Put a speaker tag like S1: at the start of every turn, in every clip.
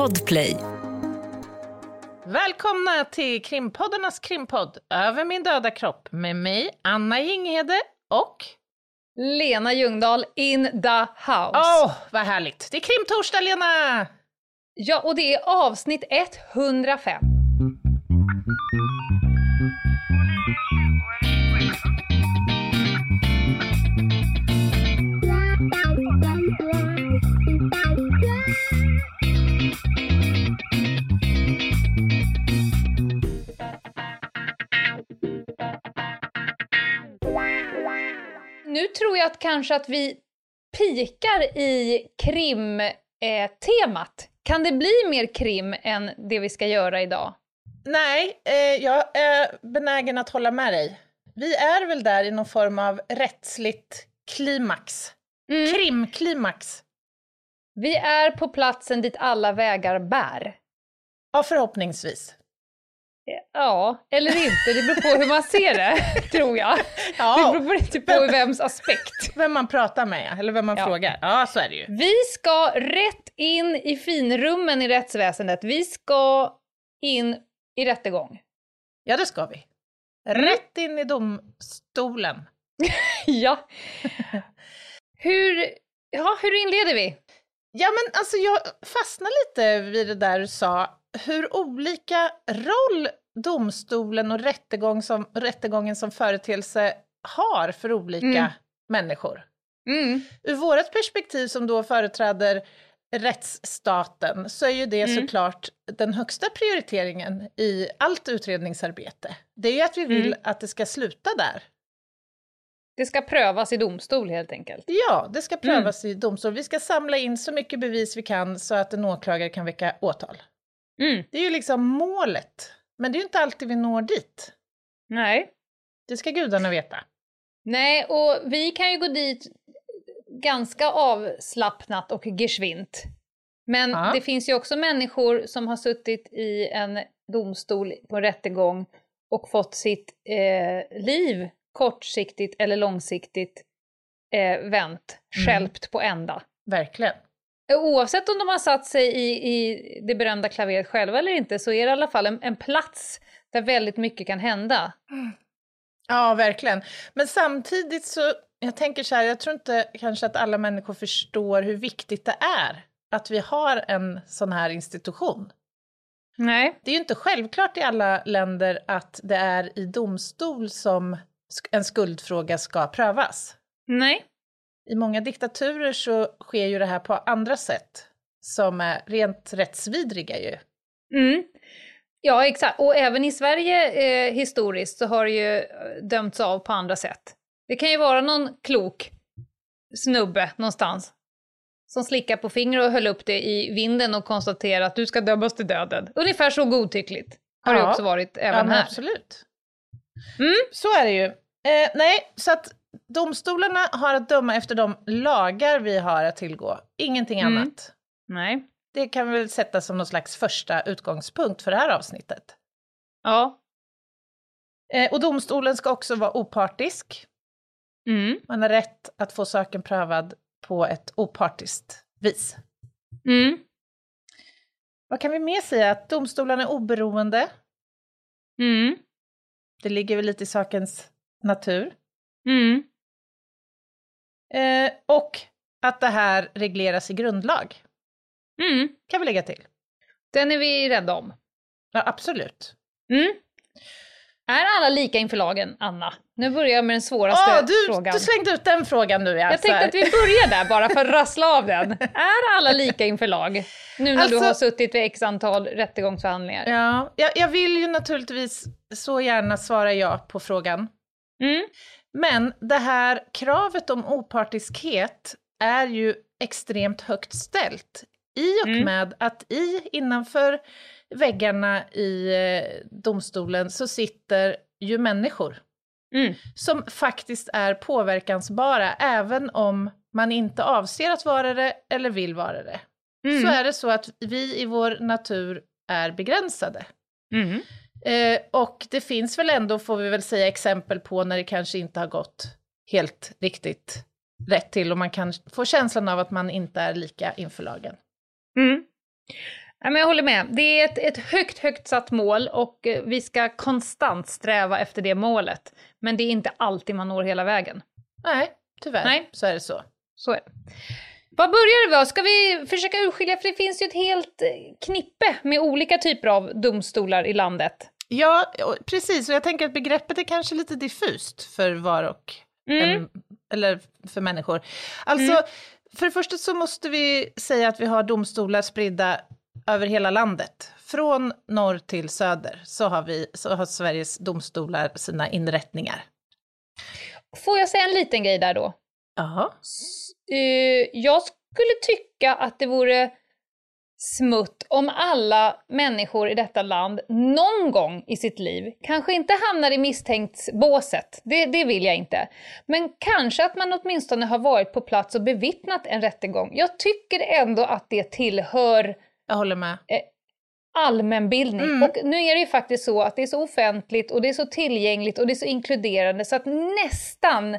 S1: Podplay.
S2: Välkomna till krimpoddarnas krimpodd Över min döda kropp med mig, Anna Jinghede och...
S3: Lena Ljungdahl in the house.
S2: Åh, oh, vad härligt! Det är krimtorsdag, Lena!
S3: Ja, och det är avsnitt 105. Tror jag att kanske att vi pikar i krimtemat. kan det bli mer krim än det vi ska göra idag?
S2: Nej, eh, jag är benägen att hålla med dig. Vi är väl där i någon form av rättsligt klimax. Mm. Krimklimax.
S3: Vi är på platsen dit alla vägar bär.
S2: Ja, förhoppningsvis.
S3: Ja, eller inte. Det beror på hur man ser det, tror jag. Ja. Det beror lite på vems aspekt.
S2: Vem man pratar med, eller vem man ja. frågar. Ja, så är det ju.
S3: Vi ska rätt in i finrummen i rättsväsendet. Vi ska in i rättegång.
S2: Ja, det ska vi. Mm. Rätt in i domstolen.
S3: ja. Hur, ja. Hur inleder vi?
S2: Ja, men alltså jag fastnar lite vid det där du sa, hur olika roll domstolen och rättegång som, rättegången som företeelse har för olika mm. människor. Mm. Ur vårt perspektiv som då företräder rättsstaten så är ju det mm. såklart den högsta prioriteringen i allt utredningsarbete. Det är ju att vi vill mm. att det ska sluta där.
S3: Det ska prövas i domstol helt enkelt?
S2: Ja, det ska prövas mm. i domstol. Vi ska samla in så mycket bevis vi kan så att en åklagare kan väcka åtal. Mm. Det är ju liksom målet men det är ju inte alltid vi når dit.
S3: Nej.
S2: Det ska gudarna veta.
S3: Nej, och vi kan ju gå dit ganska avslappnat och geschwint. Men ja. det finns ju också människor som har suttit i en domstol på en rättegång och fått sitt eh, liv kortsiktigt eller långsiktigt eh, vänt, mm. skälpt på ända.
S2: Verkligen.
S3: Oavsett om de har satt sig i, i det berömda klaveret själva eller inte så är det i alla fall en, en plats där väldigt mycket kan hända.
S2: Ja, verkligen. Men samtidigt så, jag tänker så här, jag tror inte kanske att alla människor förstår hur viktigt det är att vi har en sån här institution.
S3: Nej.
S2: Det är ju inte självklart i alla länder att det är i domstol som en skuldfråga ska prövas.
S3: Nej
S2: i många diktaturer så sker ju det här på andra sätt som är rent rättsvidriga ju.
S3: Mm. Ja, exakt. Och även i Sverige eh, historiskt så har det ju eh, dömts av på andra sätt. Det kan ju vara någon klok snubbe någonstans som slickar på fingret och höll upp det i vinden och konstaterade att du ska dömas till döden. Ungefär så godtyckligt har ja. det också varit även ja, här.
S2: Absolut. Mm. Så är det ju. Eh, nej, så att domstolarna har att döma efter de lagar vi har att tillgå, ingenting mm. annat.
S3: Nej.
S2: Det kan vi väl sätta som någon slags första utgångspunkt för det här avsnittet.
S3: Ja.
S2: Eh, och domstolen ska också vara opartisk.
S3: Mm.
S2: Man har rätt att få saken prövad på ett opartiskt vis.
S3: Mm.
S2: Vad kan vi mer säga? Att domstolarna är oberoende.
S3: Mm.
S2: Det ligger väl lite i sakens natur.
S3: Mm.
S2: Eh, och att det här regleras i grundlag.
S3: Mm.
S2: Kan vi lägga till.
S3: Den är vi rädda om.
S2: Ja, absolut.
S3: Mm. Är alla lika inför lagen, Anna? Nu börjar jag med den svåraste
S2: oh, du,
S3: frågan.
S2: Du slängde ut den frågan nu.
S3: Jag tänkte att vi börjar där bara för att rassla av den. Är alla lika inför lag? Nu när alltså, du har suttit vid x antal rättegångsförhandlingar.
S2: Ja, jag, jag vill ju naturligtvis så gärna svara ja på frågan.
S3: Mm.
S2: Men det här kravet om opartiskhet är ju extremt högt ställt i och mm. med att i, innanför väggarna i eh, domstolen så sitter ju människor
S3: mm.
S2: som faktiskt är påverkansbara även om man inte avser att vara det eller vill vara det. Mm. Så är det så att vi i vår natur är begränsade. Eh, och det finns väl ändå, får vi väl säga, exempel på när det kanske inte har gått helt riktigt rätt till och man kan få känslan av att man inte är lika inför lagen.
S3: Mm. Ja, men jag håller med. Det är ett, ett högt, högt satt mål och eh, vi ska konstant sträva efter det målet. Men det är inte alltid man når hela vägen.
S2: Nej, tyvärr Nej. så är det så.
S3: Så är det. Vad börjar det vara? Ska vi försöka urskilja, för det finns ju ett helt eh, knippe med olika typer av domstolar i landet.
S2: Ja, precis. Och jag tänker att begreppet är kanske lite diffust för var och mm. en, eller för människor. Alltså, mm. för det första så måste vi säga att vi har domstolar spridda över hela landet. Från norr till söder så har, vi, så har Sveriges domstolar sina inrättningar.
S3: Får jag säga en liten grej där då?
S2: Jaha.
S3: Uh, jag skulle tycka att det vore smutt om alla människor i detta land någon gång i sitt liv, kanske inte hamnar i misstänkt-båset, det, det vill jag inte, men kanske att man åtminstone har varit på plats och bevittnat en rättegång. Jag tycker ändå att det tillhör
S2: jag håller med.
S3: Eh, allmänbildning. Mm. Och nu är det ju faktiskt så att det är så offentligt och det är så tillgängligt och det är så inkluderande så att nästan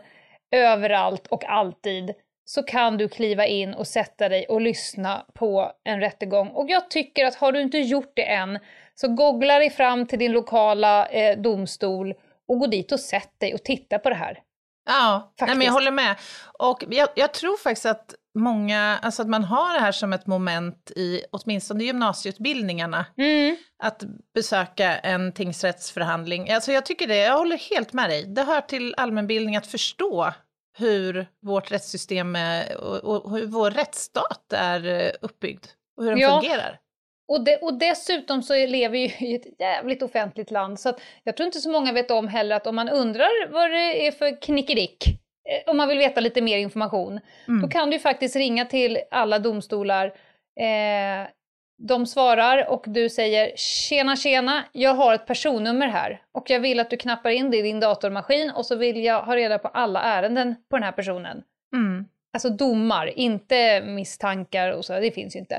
S3: överallt och alltid så kan du kliva in och sätta dig och lyssna på en rättegång. Och jag tycker att har du inte gjort det än, så googla dig fram till din lokala eh, domstol och gå dit och sätt dig och titta på det här.
S2: Ja, nej, men jag håller med. Och jag, jag, tror faktiskt att många, alltså att man har det här som ett moment i åtminstone gymnasieutbildningarna. Mm. Att besöka en tingsrättsförhandling. Alltså jag tycker det, jag håller helt med dig. Det hör till allmänbildning att förstå hur vårt rättssystem är, och, och hur vår rättsstat är eh, uppbyggd och hur den ja. fungerar.
S3: Och, de, och dessutom så lever vi i ett jävligt offentligt land så jag tror inte så många vet om heller att om man undrar vad det är för knickedick, eh, om man vill veta lite mer information, mm. då kan du faktiskt ringa till alla domstolar. Eh, de svarar och du säger “Tjena tjena, jag har ett personnummer här och jag vill att du knappar in det i din datormaskin och så vill jag ha reda på alla ärenden på den här personen”. Mm. Alltså domar, inte misstankar och så, det finns ju inte.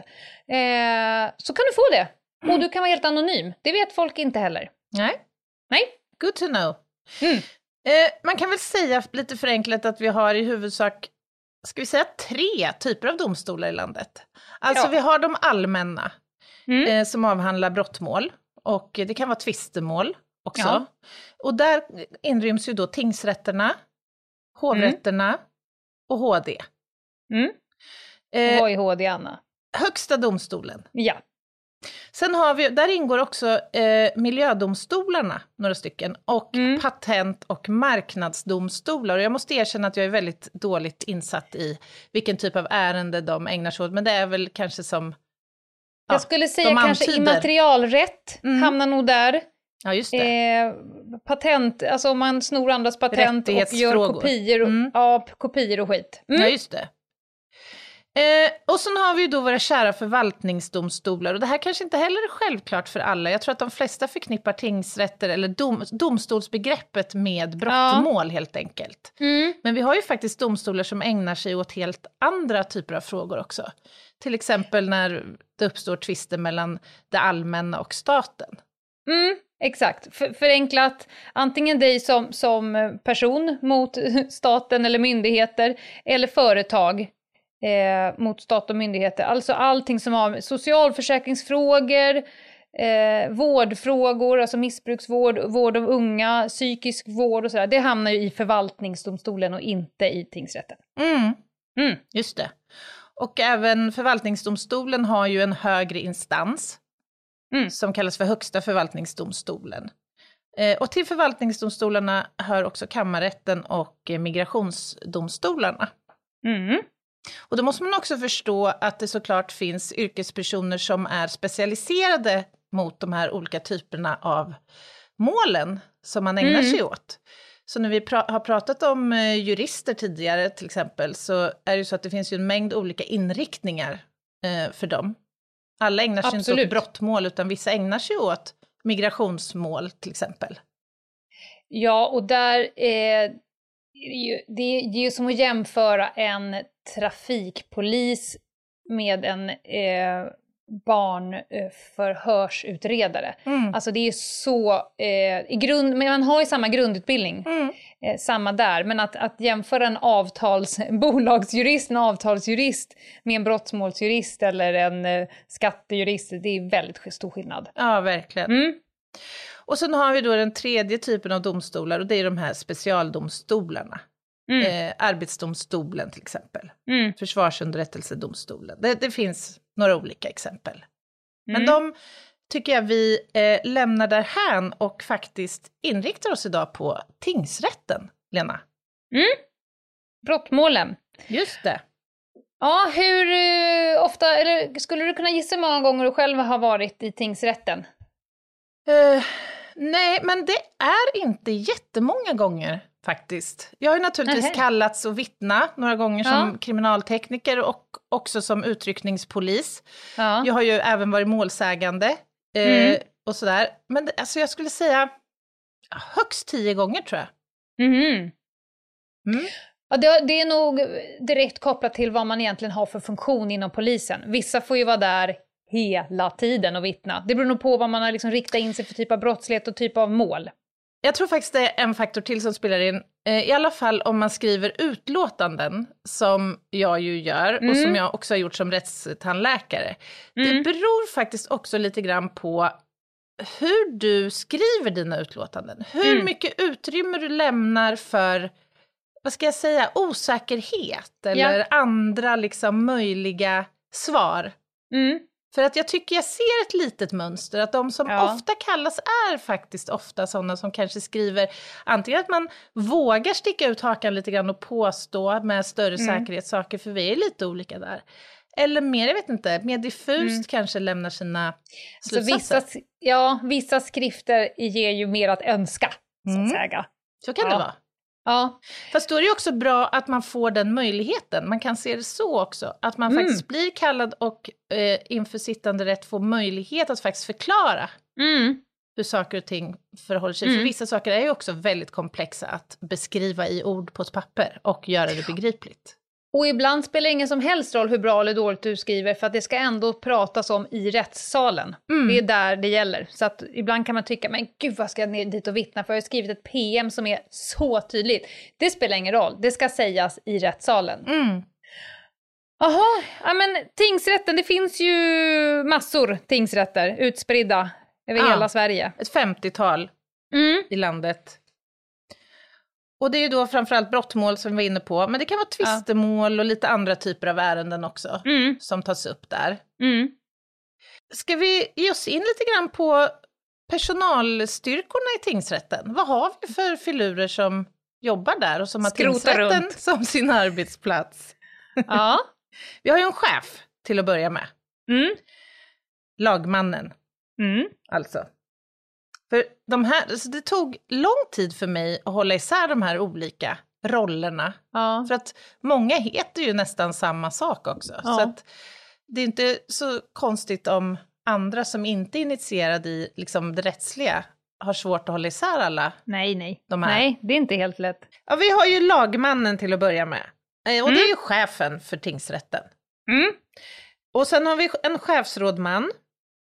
S3: Eh, så kan du få det. Och du kan vara helt anonym. Det vet folk inte heller.
S2: Nej.
S3: Nej.
S2: Good to know. Mm. Eh, man kan väl säga lite förenklat att vi har i huvudsak, ska vi säga tre typer av domstolar i landet. Alltså ja. vi har de allmänna, mm. eh, som avhandlar brottmål. Och det kan vara tvistemål också. Ja. Och där inryms ju då tingsrätterna, hovrätterna, mm och HD.
S3: Mm. Eh, Vad är HD, Anna?
S2: Högsta domstolen.
S3: Ja.
S2: Sen har vi, där ingår också eh, miljödomstolarna, några stycken, och mm. patent och marknadsdomstolar. Och jag måste erkänna att jag är väldigt dåligt insatt i vilken typ av ärende de ägnar sig åt, men det är väl kanske som
S3: jag skulle säga kanske immaterialrätt mm. hamnar nog där.
S2: Ja, just det. Eh,
S3: patent, alltså om man snor andras patent och gör kopior, mm. ja, kopior och skit.
S2: Mm. Ja, just det. Eh, och sen har vi ju då våra kära förvaltningsdomstolar, och det här kanske inte heller är självklart för alla. Jag tror att de flesta förknippar tingsrätter eller dom, domstolsbegreppet med brottmål ja. helt enkelt. Mm. Men vi har ju faktiskt domstolar som ägnar sig åt helt andra typer av frågor också. Till exempel när det uppstår tvister mellan det allmänna och staten.
S3: Mm, exakt, För, förenklat, antingen dig som, som person mot staten eller myndigheter, eller företag eh, mot stat och myndigheter. Alltså allting som har socialförsäkringsfrågor, eh, vårdfrågor, alltså missbruksvård, vård av unga, psykisk vård och sådär. Det hamnar ju i förvaltningsdomstolen och inte i tingsrätten.
S2: Mm. Mm. Just det. Och även förvaltningsdomstolen har ju en högre instans mm. som kallas för Högsta förvaltningsdomstolen. Eh, och till förvaltningsdomstolarna hör också kammarrätten och eh, migrationsdomstolarna. Mm. Och då måste man också förstå att det såklart finns yrkespersoner som är specialiserade mot de här olika typerna av målen som man ägnar mm. sig åt. Så när vi pra har pratat om eh, jurister tidigare till exempel, så är det ju så att det finns ju en mängd olika inriktningar eh, för dem. Alla ägnar sig Absolut. inte åt brottmål, utan vissa ägnar sig åt migrationsmål till exempel.
S3: Ja, och där är det är ju som att jämföra en trafikpolis med en eh, barnförhörsutredare. Mm. Alltså det är så, eh, i grund, men man har ju samma grundutbildning, mm. eh, samma där, men att, att jämföra en avtals, bolagsjurist, en avtalsjurist med en brottsmålsjurist eller en eh, skattejurist, det är väldigt stor skillnad.
S2: Ja, verkligen. Mm. Och sen har vi då den tredje typen av domstolar och det är de här specialdomstolarna. Mm. Eh, arbetsdomstolen till exempel. Mm. Försvarsunderrättelsedomstolen. Det, det, finns några olika exempel. Men mm. de tycker jag vi eh, lämnar därhän och faktiskt inriktar oss idag på tingsrätten, Lena.
S3: Mm. Brottmålen.
S2: Just det.
S3: Ja, hur uh, ofta, eller skulle du kunna gissa hur många gånger du själv har varit i tingsrätten?
S2: Uh, nej, men det är inte jättemånga gånger faktiskt. Jag har ju naturligtvis Nähe. kallats att vittna några gånger som ja. kriminaltekniker och också som utryckningspolis. Ja. Jag har ju även varit målsägande eh, mm. och sådär. Men alltså jag skulle säga högst tio gånger tror jag.
S3: Mm. Mm. Ja, det, det, är nog direkt kopplat till vad man egentligen har för funktion inom polisen. Vissa får ju vara där hela tiden och vittna. Det beror nog på vad man har liksom riktat in sig för typ av brottslighet och typ av mål.
S2: Jag tror faktiskt det är en faktor till som spelar in. Eh, I alla fall om man skriver utlåtanden, som jag ju gör mm. och som jag också har gjort som rättstandläkare. Mm. Det beror faktiskt också lite grann på hur du skriver dina utlåtanden. Hur mm. mycket utrymme du lämnar för, vad ska jag säga, osäkerhet eller ja. andra liksom möjliga svar. Mm. För att jag tycker jag ser ett litet mönster, att de som ja. ofta kallas är faktiskt ofta sådana som kanske skriver antingen att man vågar sticka ut hakan lite grann och påstå med större mm. säkerhet saker, för vi är lite olika där. Eller mer, jag vet inte, mer diffust mm. kanske lämnar sina slutsatser.
S3: Så vissa, ja, vissa skrifter ger ju mer att önska, så att mm. säga.
S2: Så kan ja. det vara. Ja. Fast då är det också bra att man får den möjligheten. Man kan se det så också, att man mm. faktiskt blir kallad och eh, inför sittande rätt får möjlighet att faktiskt förklara mm. hur saker och ting förhåller sig. Mm. För vissa saker är ju också väldigt komplexa att beskriva i ord på ett papper och göra det begripligt.
S3: Och ibland spelar det ingen som helst roll hur bra eller dåligt du skriver, för att det ska ändå pratas om i rättssalen. Mm. Det är där det gäller. Så att ibland kan man tycka, men gud vad ska jag ner dit och vittna för? Jag har skrivit ett PM som är så tydligt. Det spelar ingen roll, det ska sägas i rättssalen. Mm. Jaha, ja men tingsrätten, det finns ju massor tingsrätter utspridda över ja, hela Sverige.
S2: Ett 50-tal mm. i landet. Och det är ju då framförallt brottmål som vi var inne på, men det kan vara tvistemål och lite andra typer av ärenden också mm. som tas upp där. Mm. Ska vi ge oss in lite grann på personalstyrkorna i tingsrätten? Vad har vi för filurer som jobbar där och som har Skrota tingsrätten runt. som sin arbetsplats? Ja. vi har ju en chef till att börja med. Mm. Lagmannen, mm. alltså. För de här, alltså det tog lång tid för mig att hålla isär de här olika rollerna. Ja. För att många heter ju nästan samma sak också. Ja. Så det är inte så konstigt om andra som inte är initierade i liksom, det rättsliga har svårt att hålla isär alla
S3: nej, nej. de här. Nej, det är inte helt lätt.
S2: Ja, vi har ju lagmannen till att börja med. Eh, och mm. det är ju chefen för tingsrätten. Mm. Och sen har vi en chefsrådman,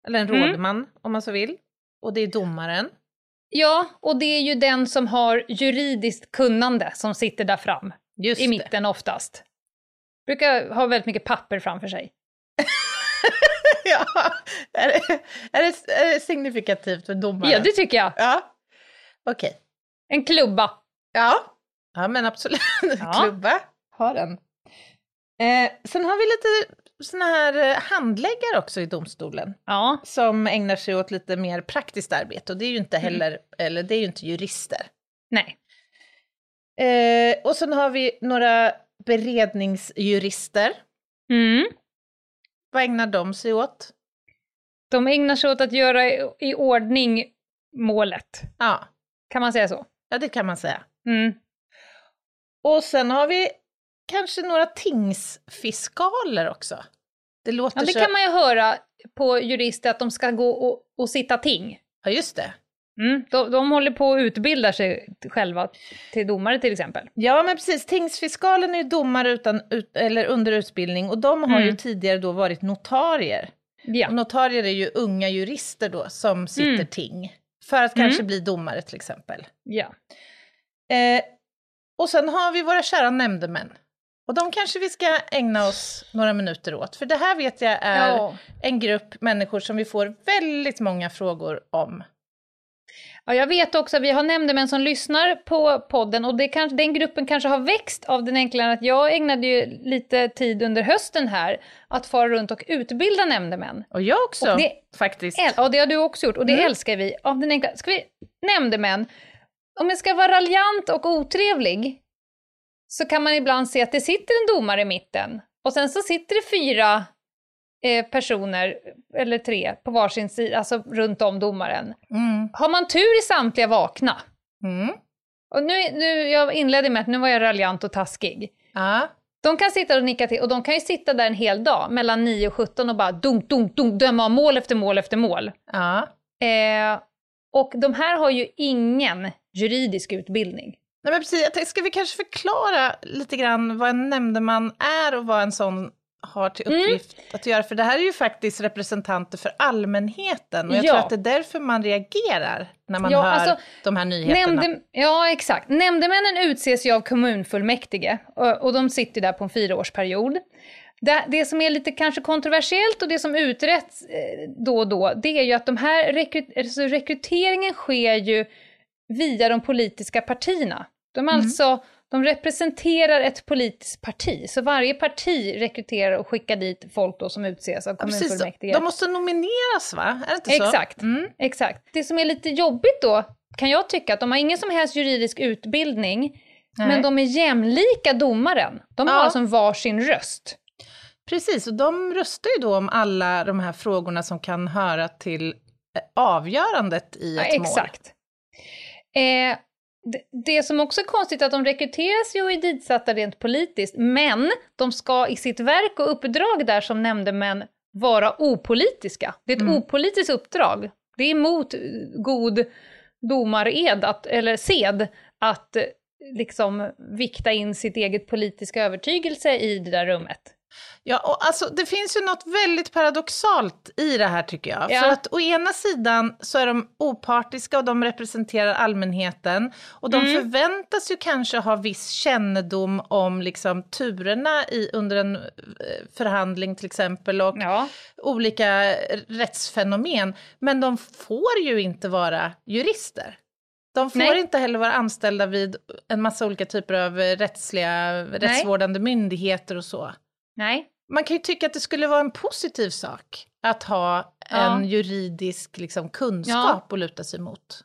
S2: eller en mm. rådman om man så vill. Och det är domaren.
S3: Ja, och det är ju den som har juridiskt kunnande som sitter där fram. Just I mitten det. oftast. Brukar ha väldigt mycket papper framför sig.
S2: ja, är det, är, det, är det signifikativt för domaren?
S3: Ja, det tycker jag.
S2: Ja, okej. Okay.
S3: En klubba.
S2: Ja, ja men absolut. Ja. klubba, har den. Eh, sen har vi lite såna här eh, handläggare också i domstolen. Ja. Som ägnar sig åt lite mer praktiskt arbete och det är ju inte mm. heller, mm. eller det är ju inte jurister.
S3: Nej.
S2: Eh, och sen har vi några beredningsjurister. Mm. Vad ägnar de sig åt?
S3: De ägnar sig åt att göra i, i ordning målet. Ja. Kan man säga så?
S2: Ja, det kan man säga. Mm. Och sen har vi kanske några tingsfiskaler också.
S3: Det låter ja, det så... kan man ju höra på jurister att de ska gå och, och sitta ting.
S2: Ja, just det.
S3: Mm, de, de håller på att utbilda sig själva till domare till exempel.
S2: Ja, men precis. Tingsfiskalen är ju domare utan, ut, eller under utbildning och de har mm. ju tidigare då varit notarier. Ja. Och notarier är ju unga jurister då som sitter mm. ting. För att kanske mm. bli domare till exempel.
S3: Ja.
S2: Eh, och sen har vi våra kära nämndemän. Och de kanske vi ska ägna oss några minuter åt, för det här vet jag är ja. en grupp människor som vi får väldigt många frågor om.
S3: Ja, jag vet också att vi har nämndemän som lyssnar på podden och det kan, den gruppen kanske har växt av den enkla att jag ägnade ju lite tid under hösten här att fara runt och utbilda nämndemän.
S2: Och jag också, och det, faktiskt.
S3: Ja, det har du också gjort och det mm. älskar vi. Av den enkla, ska vi, nämndemän, om jag ska vara raljant och otrevlig så kan man ibland se att det sitter en domare i mitten och sen så sitter det fyra eh, personer, eller tre, på varsin sida, alltså runt om domaren. Mm. Har man tur i samtliga vakna. Mm. Och nu, nu, jag inledde med att nu var jag raljant och taskig.
S2: Uh.
S3: De kan sitta och nicka till, och de kan ju sitta där en hel dag, mellan 9 och 17 och bara dunk, dunk, dunk, döma av mål efter mål efter mål.
S2: Uh.
S3: Eh, och de här har ju ingen juridisk utbildning.
S2: Nej, men precis. Ska vi kanske förklara lite grann vad en nämndeman är och vad en sån har till mm. uppgift mm. att göra? För det här är ju faktiskt representanter för allmänheten och jag ja. tror att det är därför man reagerar när man ja, hör alltså, de här nyheterna. Nämndem
S3: ja, exakt. Nämndemännen utses ju av kommunfullmäktige och, och de sitter där på en fyraårsperiod. Det, det som är lite kanske kontroversiellt och det som uträtts eh, då och då, det är ju att de här rekryt alltså rekryteringen sker ju via de politiska partierna. De, mm. alltså, de representerar ett politiskt parti, så varje parti rekryterar och skickar dit folk då som utses av kommunfullmäktige.
S2: Ja, de måste nomineras va? Är det inte
S3: så? Exakt, mm. exakt. Det som är lite jobbigt då, kan jag tycka, att de har ingen som helst juridisk utbildning, Nej. men de är jämlika domaren. De har ja. alltså varsin röst.
S2: Precis, och de röstar ju då om alla de här frågorna som kan höra till eh, avgörandet i ett ja,
S3: exakt. mål. Exakt. Eh, det, som också är konstigt är att de rekryteras ju och är ditsatta rent politiskt, men de ska i sitt verk och uppdrag där som nämndemän vara opolitiska. Det är ett mm. opolitiskt uppdrag. Det är emot god domared, att, eller sed, att liksom vikta in sitt eget politiska övertygelse i det där rummet.
S2: Ja, och alltså, det finns ju något väldigt paradoxalt i det här tycker jag. Ja. För att å ena sidan så är de opartiska och de representerar allmänheten. Och de mm. förväntas ju kanske ha viss kännedom om liksom, turerna i, under en eh, förhandling till exempel och ja. olika rättsfenomen. Men de får ju inte vara jurister. De får Nej. inte heller vara anställda vid en massa olika typer av rättsliga, rättsvårdande myndigheter och så.
S3: Nej.
S2: Man kan ju tycka att det skulle vara en positiv sak att ha ja. en juridisk liksom, kunskap ja. att luta sig mot.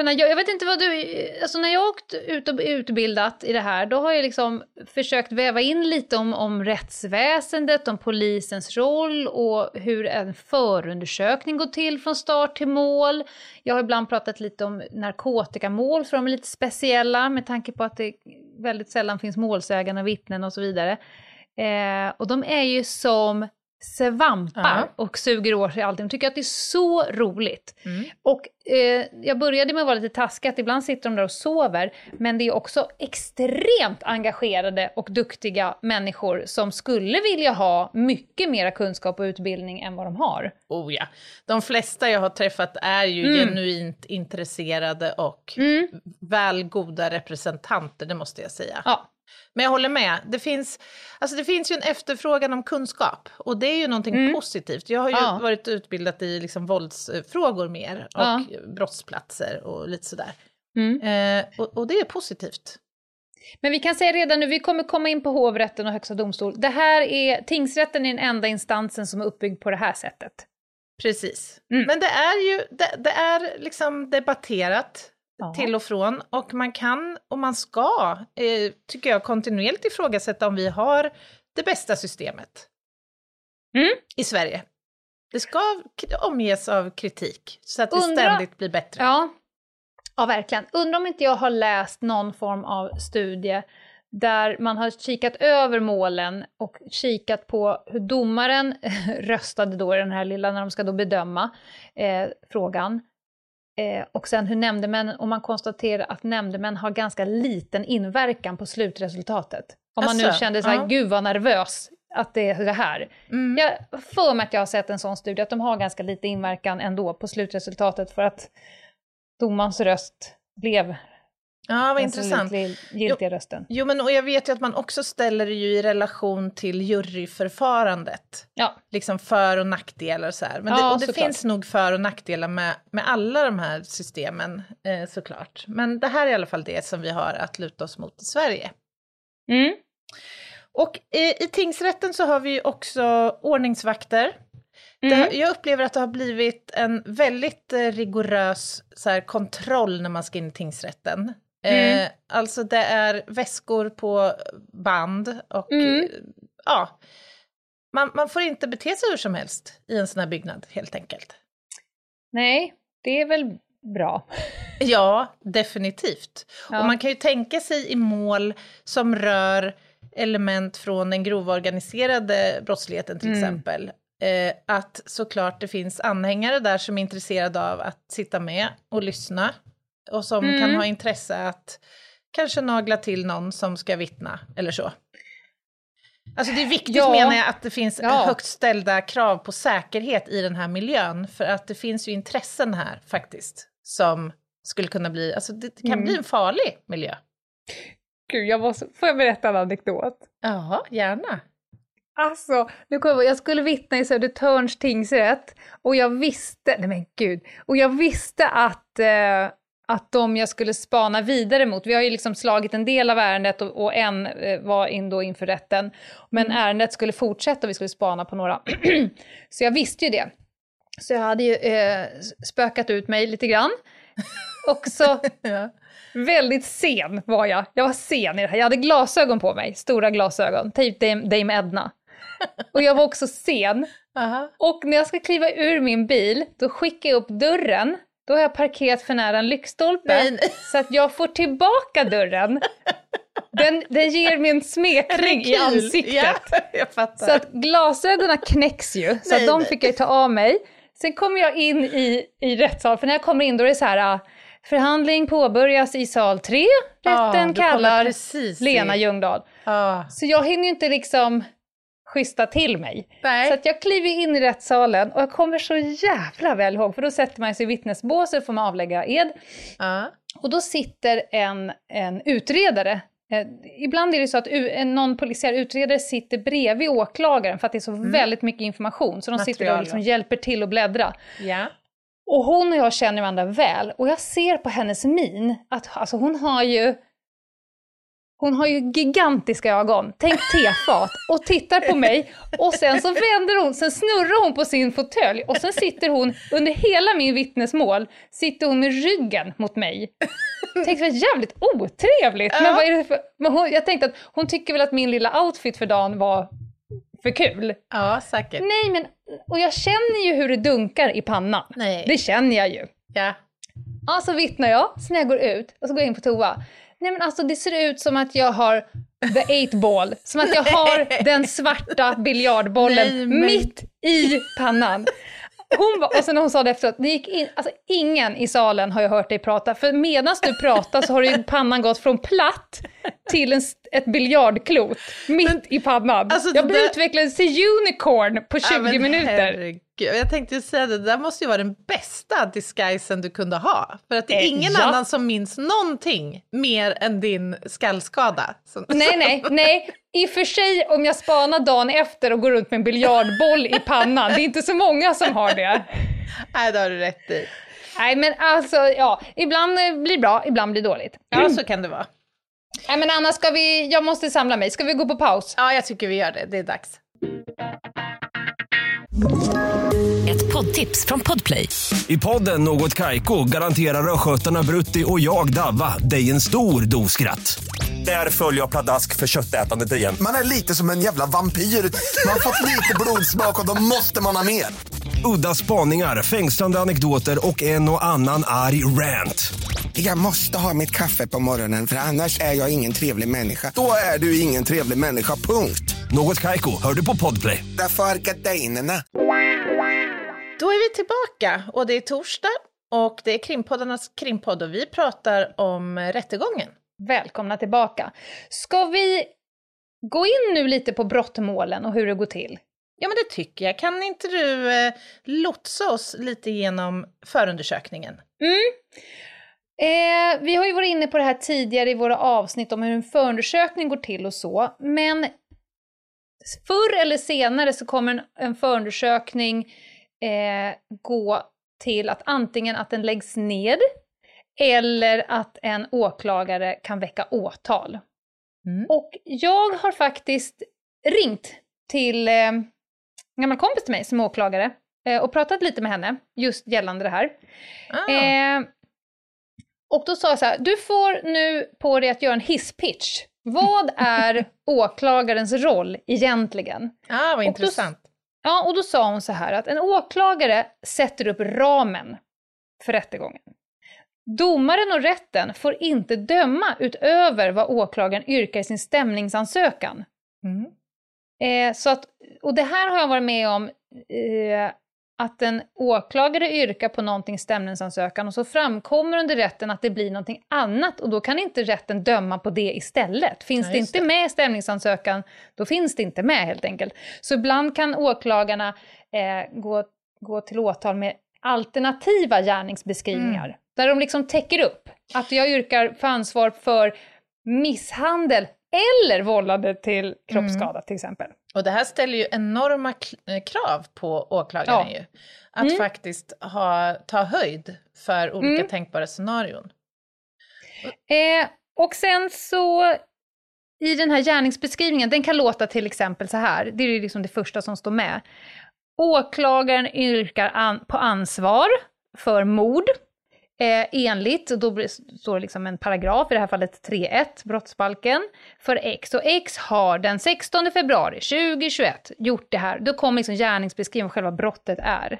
S3: För när jag, jag vet inte vad du, alltså när jag har åkt ut och utbildat i det här, då har jag liksom försökt väva in lite om, om rättsväsendet, om polisens roll och hur en förundersökning går till från start till mål. Jag har ibland pratat lite om narkotikamål, för de är lite speciella med tanke på att det väldigt sällan finns målsägande och vittnen och så vidare. Eh, och de är ju som svampar uh -huh. och suger åt sig allting. De tycker att det är så roligt. Mm. Och eh, jag började med att vara lite taskig, att ibland sitter de där och sover, men det är också extremt engagerade och duktiga människor som skulle vilja ha mycket mera kunskap och utbildning än vad de har.
S2: Oh ja. De flesta jag har träffat är ju mm. genuint intresserade och mm. väl goda representanter, det måste jag säga.
S3: Ja.
S2: Men jag håller med. Det finns, alltså det finns ju en efterfrågan om kunskap och det är ju någonting mm. positivt. Jag har ju ja. varit utbildad i liksom våldsfrågor mer och ja. brottsplatser och lite sådär. Mm. Eh, och, och, det är positivt.
S3: Men vi kan säga redan nu, vi kommer komma in på hovrätten och högsta domstol. Det här är, tingsrätten är den enda instansen som är uppbyggd på det här sättet.
S2: Precis. Mm. Men det är ju, det, det är liksom debatterat ja. till och från. Och man kan och man ska, eh, tycker jag, kontinuerligt ifrågasätta om vi har det bästa systemet mm. i Sverige. Det ska omges av kritik så att det Undra... ständigt blir bättre.
S3: Ja. ja, verkligen. Undrar om inte jag har läst någon form av studie där man har kikat över målen och kikat på hur domaren röstade då i den här lilla, när de ska då bedöma eh, frågan. Eh, och sen hur nämndemännen, om man konstaterar att nämndemän har ganska liten inverkan på slutresultatet. Om man nu kände så här, ja. gud vad nervös att det är det här. Mm. Jag för mig att jag har sett en sån studie, att de har ganska lite inverkan ändå på slutresultatet för att domarens röst blev
S2: Ja, vad intressant.
S3: giltiga rösten.
S2: Jo, men och jag vet ju att man också ställer det ju i relation till juryförfarandet.
S3: Ja.
S2: Liksom för och nackdelar och så här. Men ja, det, och det finns nog för och nackdelar med, med alla de här systemen eh, såklart. Men det här är i alla fall det som vi har att luta oss mot i Sverige.
S3: Mm.
S2: Och eh, i tingsrätten så har vi ju också ordningsvakter. Mm. Det, jag upplever att det har blivit en väldigt eh, rigorös så här, kontroll när man ska in i tingsrätten. Mm. Eh, alltså det är väskor på band och mm. ja, man, man får inte bete sig hur som helst i en sån här byggnad helt enkelt.
S3: Nej, det är väl bra.
S2: Ja, definitivt. Ja. Och man kan ju tänka sig i mål som rör element från den grova organiserade brottsligheten till mm. exempel. Eh, att såklart det finns anhängare där som är intresserade av att sitta med och lyssna och som mm. kan ha intresse att kanske nagla till någon som ska vittna eller så. Alltså det är viktigt ja. menar jag att det finns ja. högt ställda krav på säkerhet i den här miljön, för att det finns ju intressen här faktiskt som skulle kunna bli, alltså det kan mm. bli en farlig miljö.
S3: Gud, jag måste, får jag berätta en anekdot?
S2: Ja, gärna.
S3: Alltså, nu kommer jag, jag skulle vittna i Södertörns tingsrätt och jag visste, nej men gud, och jag visste att eh, att de jag skulle spana vidare mot, vi har ju liksom slagit en del av ärendet och, och en eh, var in då inför rätten, men mm. ärendet skulle fortsätta och vi skulle spana på några. så jag visste ju det. Så jag hade ju eh, spökat ut mig lite grann. Och så ja. väldigt sen var jag. Jag var sen i det här. Jag hade glasögon på mig, stora glasögon, typ Dame, Dame Edna. Och jag var också sen. Uh -huh. Och när jag ska kliva ur min bil, då skickar jag upp dörren då har jag parkerat för nära en lyktstolpe Nej. så att jag får tillbaka dörren. Den, den ger mig en smekning i ansiktet.
S2: Ja,
S3: så att glasögonen knäcks ju, så nej, att de fick jag ta av mig. Sen kommer jag in i, i rättssal, för när jag kommer in då är det så här, äh, förhandling påbörjas i sal 3, rätten ah, kallar Lena Ljungdahl. Ah. Så jag hinner ju inte liksom schyssta till mig. Nej. Så att jag kliver in i rättssalen och jag kommer så jävla väl ihåg, för då sätter man sig i vittnesbåset, får man avlägga ed. Uh. Och då sitter en, en utredare Eh, ibland är det så att någon polisiär utredare sitter bredvid åklagaren för att det är så mm. väldigt mycket information, så de Material, sitter och liksom hjälper till att bläddra.
S2: Yeah.
S3: Och hon och jag känner varandra väl, och jag ser på hennes min att alltså, hon har ju hon har ju gigantiska ögon, tänk tefat, och tittar på mig och sen så vänder hon, sen snurrar hon på sin fåtölj och sen sitter hon, under hela min vittnesmål, sitter hon med ryggen mot mig. Tänkte det var jävligt otrevligt, men vad är det för, men hon, jag tänkte att hon tycker väl att min lilla outfit för dagen var för kul.
S2: Ja, säkert.
S3: Nej, men, och jag känner ju hur det dunkar i pannan.
S2: Nej.
S3: Det känner jag ju.
S2: Ja.
S3: Ja, så vittnar jag, sen när jag går ut och så går jag in på toa. Nej men alltså det ser ut som att jag har the eight ball, som att jag har den svarta biljardbollen Nej, men... mitt i pannan. Hon var, och sen när hon sa det efteråt, det gick in, alltså ingen i salen har jag hört dig prata, för medan du pratar så har ju pannan gått från platt till en, ett biljardklot mitt men, i pannan. Alltså, jag blev utvecklad till unicorn på 20 ja, minuter. Herregud.
S2: Jag tänkte säga det, det där måste ju vara den bästa disguisen du kunde ha. För att det är eh, ingen ja. annan som minns någonting mer än din skallskada.
S3: Nej, nej, nej. I och för sig om jag spanar dagen efter och går runt med en biljardboll i pannan, det är inte så många som har det.
S2: Nej, det har du rätt i.
S3: Nej, men alltså, ja, ibland blir det bra, ibland blir det dåligt.
S2: Ja, så kan det vara.
S3: Nej, men Anna, ska vi, jag måste samla mig. Ska vi gå på paus?
S2: Ja, jag tycker vi gör det. Det är dags.
S1: Ett poddtips från Podplay. I podden Något Kaiko garanterar östgötarna Brutti och jag, Davva, dig en stor dos skratt. Där följer jag pladask för köttätandet igen.
S4: Man är lite som en jävla vampyr. Man har fått lite blodsmak och då måste man ha mer.
S1: Udda spaningar, fängslande anekdoter och en och annan arg rant.
S4: Jag måste ha mitt kaffe på morgonen för annars är jag ingen trevlig människa. Då är du ingen trevlig människa, punkt.
S1: Något kajko, hör du på podplay.
S4: Därför är gardinerna.
S2: Då är vi tillbaka och det är torsdag och det är krimpoddarnas krimpodd och vi pratar om rättegången.
S3: Välkomna tillbaka. Ska vi gå in nu lite på brottmålen och hur det går till?
S2: Ja, men det tycker jag. Kan inte du eh, lotsa oss lite genom förundersökningen?
S3: Mm. Eh, vi har ju varit inne på det här tidigare i våra avsnitt om hur en förundersökning går till och så, men förr eller senare så kommer en, en förundersökning eh, gå till att antingen att den läggs ned eller att en åklagare kan väcka åtal. Mm. Och jag har faktiskt ringt till eh, en gammal kompis till mig som är åklagare eh, och pratat lite med henne just gällande det här. Ah. Eh, och då sa jag så här, du får nu på dig att göra en hisspitch. Vad är åklagarens roll egentligen?
S2: Ah, vad intressant.
S3: Då, ja, och då sa hon så här att en åklagare sätter upp ramen för rättegången. Domaren och rätten får inte döma utöver vad åklagaren yrkar i sin stämningsansökan. Mm. Eh, så att, och det här har jag varit med om eh, att en åklagare yrkar på någonting stämningsansökan och så framkommer under rätten att det blir någonting annat och då kan inte rätten döma på det istället. Finns ja, det inte det. med i stämningsansökan, då finns det inte med helt enkelt. Så ibland kan åklagarna eh, gå, gå till åtal med alternativa gärningsbeskrivningar. Mm. Där de liksom täcker upp att jag yrkar för ansvar för misshandel eller vållande till kroppsskada mm. till exempel.
S2: Och det här ställer ju enorma eh, krav på åklagaren ja. ju. Att mm. faktiskt ha, ta höjd för olika mm. tänkbara scenarion.
S3: Eh, och sen så i den här gärningsbeskrivningen, den kan låta till exempel så här, det är liksom det första som står med. Åklagaren yrkar an på ansvar för mord Eh, enligt, då står det liksom en paragraf, i det här fallet 3.1 brottsbalken, för X. Och X har den 16 februari 2021 gjort det här. Då kommer liksom gärningsbeskrivningen vad själva brottet är.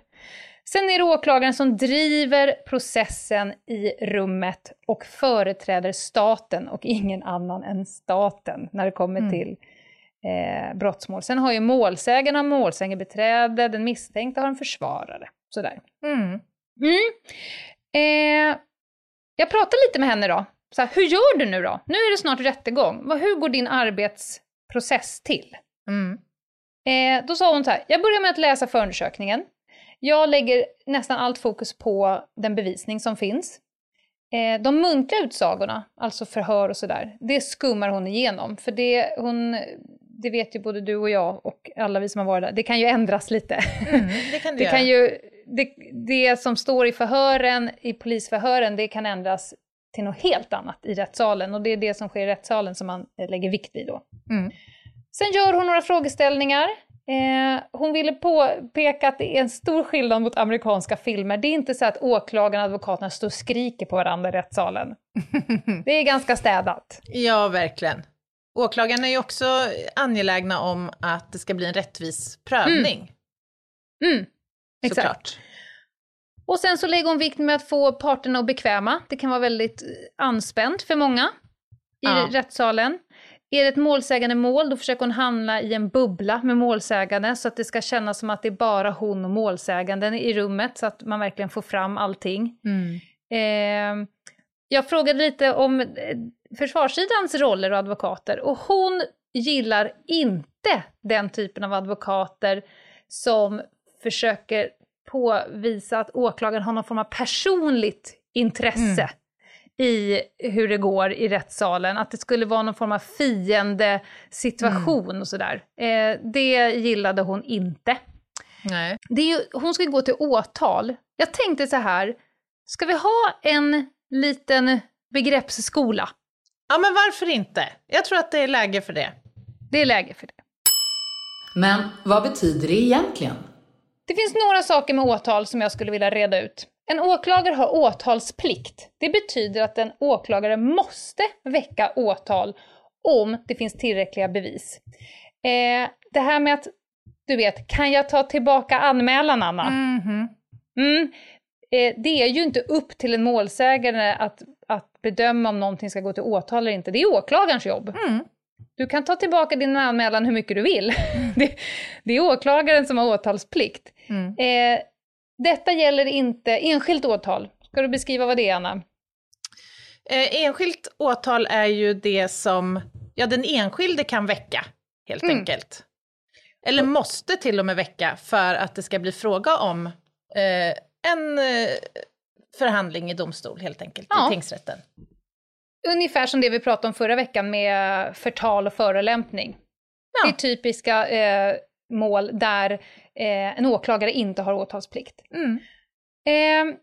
S3: Sen är det åklagaren som driver processen i rummet och företräder staten och ingen annan än staten när det kommer mm. till eh, brottsmål. Sen har ju målsägaren målsägarbiträde, den misstänkte har en försvarare. Sådär. Mm. Mm. Eh, jag pratade lite med henne då. Så här, hur gör du nu då? Nu är det snart rättegång. Hur går din arbetsprocess till? Mm. Eh, då sa hon så här, jag börjar med att läsa förundersökningen. Jag lägger nästan allt fokus på den bevisning som finns. Eh, de muntliga utsagorna, alltså förhör och sådär, det skummar hon igenom. För det, hon, det vet ju både du och jag och alla vi som har varit där, det kan ju ändras lite. Mm, det kan det, det kan ju det, det som står i förhören, i polisförhören, det kan ändras till något helt annat i rättssalen. Och det är det som sker i rättssalen som man eh, lägger vikt vid då. Mm. Sen gör hon några frågeställningar. Eh, hon ville påpeka att det är en stor skillnad mot amerikanska filmer. Det är inte så att åklagarna och advokaterna står och skriker på varandra i rättssalen. det är ganska städat.
S2: Ja, verkligen. Åklagarna är ju också angelägna om att det ska bli en rättvis prövning. Mm. Mm. Exakt. Såklart.
S3: Och sen så lägger hon vikt med att få parterna att bekväma. Det kan vara väldigt eh, anspänt för många i ja. rättssalen. Är det ett målsägande mål, då försöker hon hamna i en bubbla med målsägande så att det ska kännas som att det är bara hon och målsäganden i rummet så att man verkligen får fram allting. Mm. Eh, jag frågade lite om eh, försvarssidans roller och advokater och hon gillar inte den typen av advokater som försöker påvisa att åklagaren har någon form av personligt intresse mm. i hur det går i rättssalen, att det skulle vara någon form av fiende situation mm. och sådär. Eh, det gillade hon inte. Nej. Det är ju, hon ska gå till åtal. Jag tänkte så här, ska vi ha en liten begreppsskola?
S2: Ja, men varför inte? Jag tror att det är läge för det.
S3: Det är läge för det.
S5: Men vad betyder det egentligen?
S3: Det finns några saker med åtal som jag skulle vilja reda ut. En åklagare har åtalsplikt. Det betyder att en åklagare måste väcka åtal om det finns tillräckliga bevis. Eh, det här med att, du vet, kan jag ta tillbaka anmälan Anna? Mm -hmm. mm, eh, det är ju inte upp till en målsägare att, att bedöma om någonting ska gå till åtal eller inte. Det är åklagarens jobb. Mm. Du kan ta tillbaka din anmälan hur mycket du vill. Mm. det, det, är åklagaren som har åtalsplikt. Mm. Eh, detta gäller inte enskilt åtal. Ska du beskriva vad det är, Anna?
S2: Eh, enskilt åtal är ju det som ja, den enskilde kan väcka, helt mm. enkelt. Eller måste till och med väcka för att det ska bli fråga om eh, en eh, förhandling i domstol, helt enkelt, ja. i tingsrätten.
S3: Ungefär som det vi pratade om förra veckan med förtal och förolämpning. Ja. Det är typiska eh, mål där eh, en åklagare inte har åtalsplikt. Mm. Eh,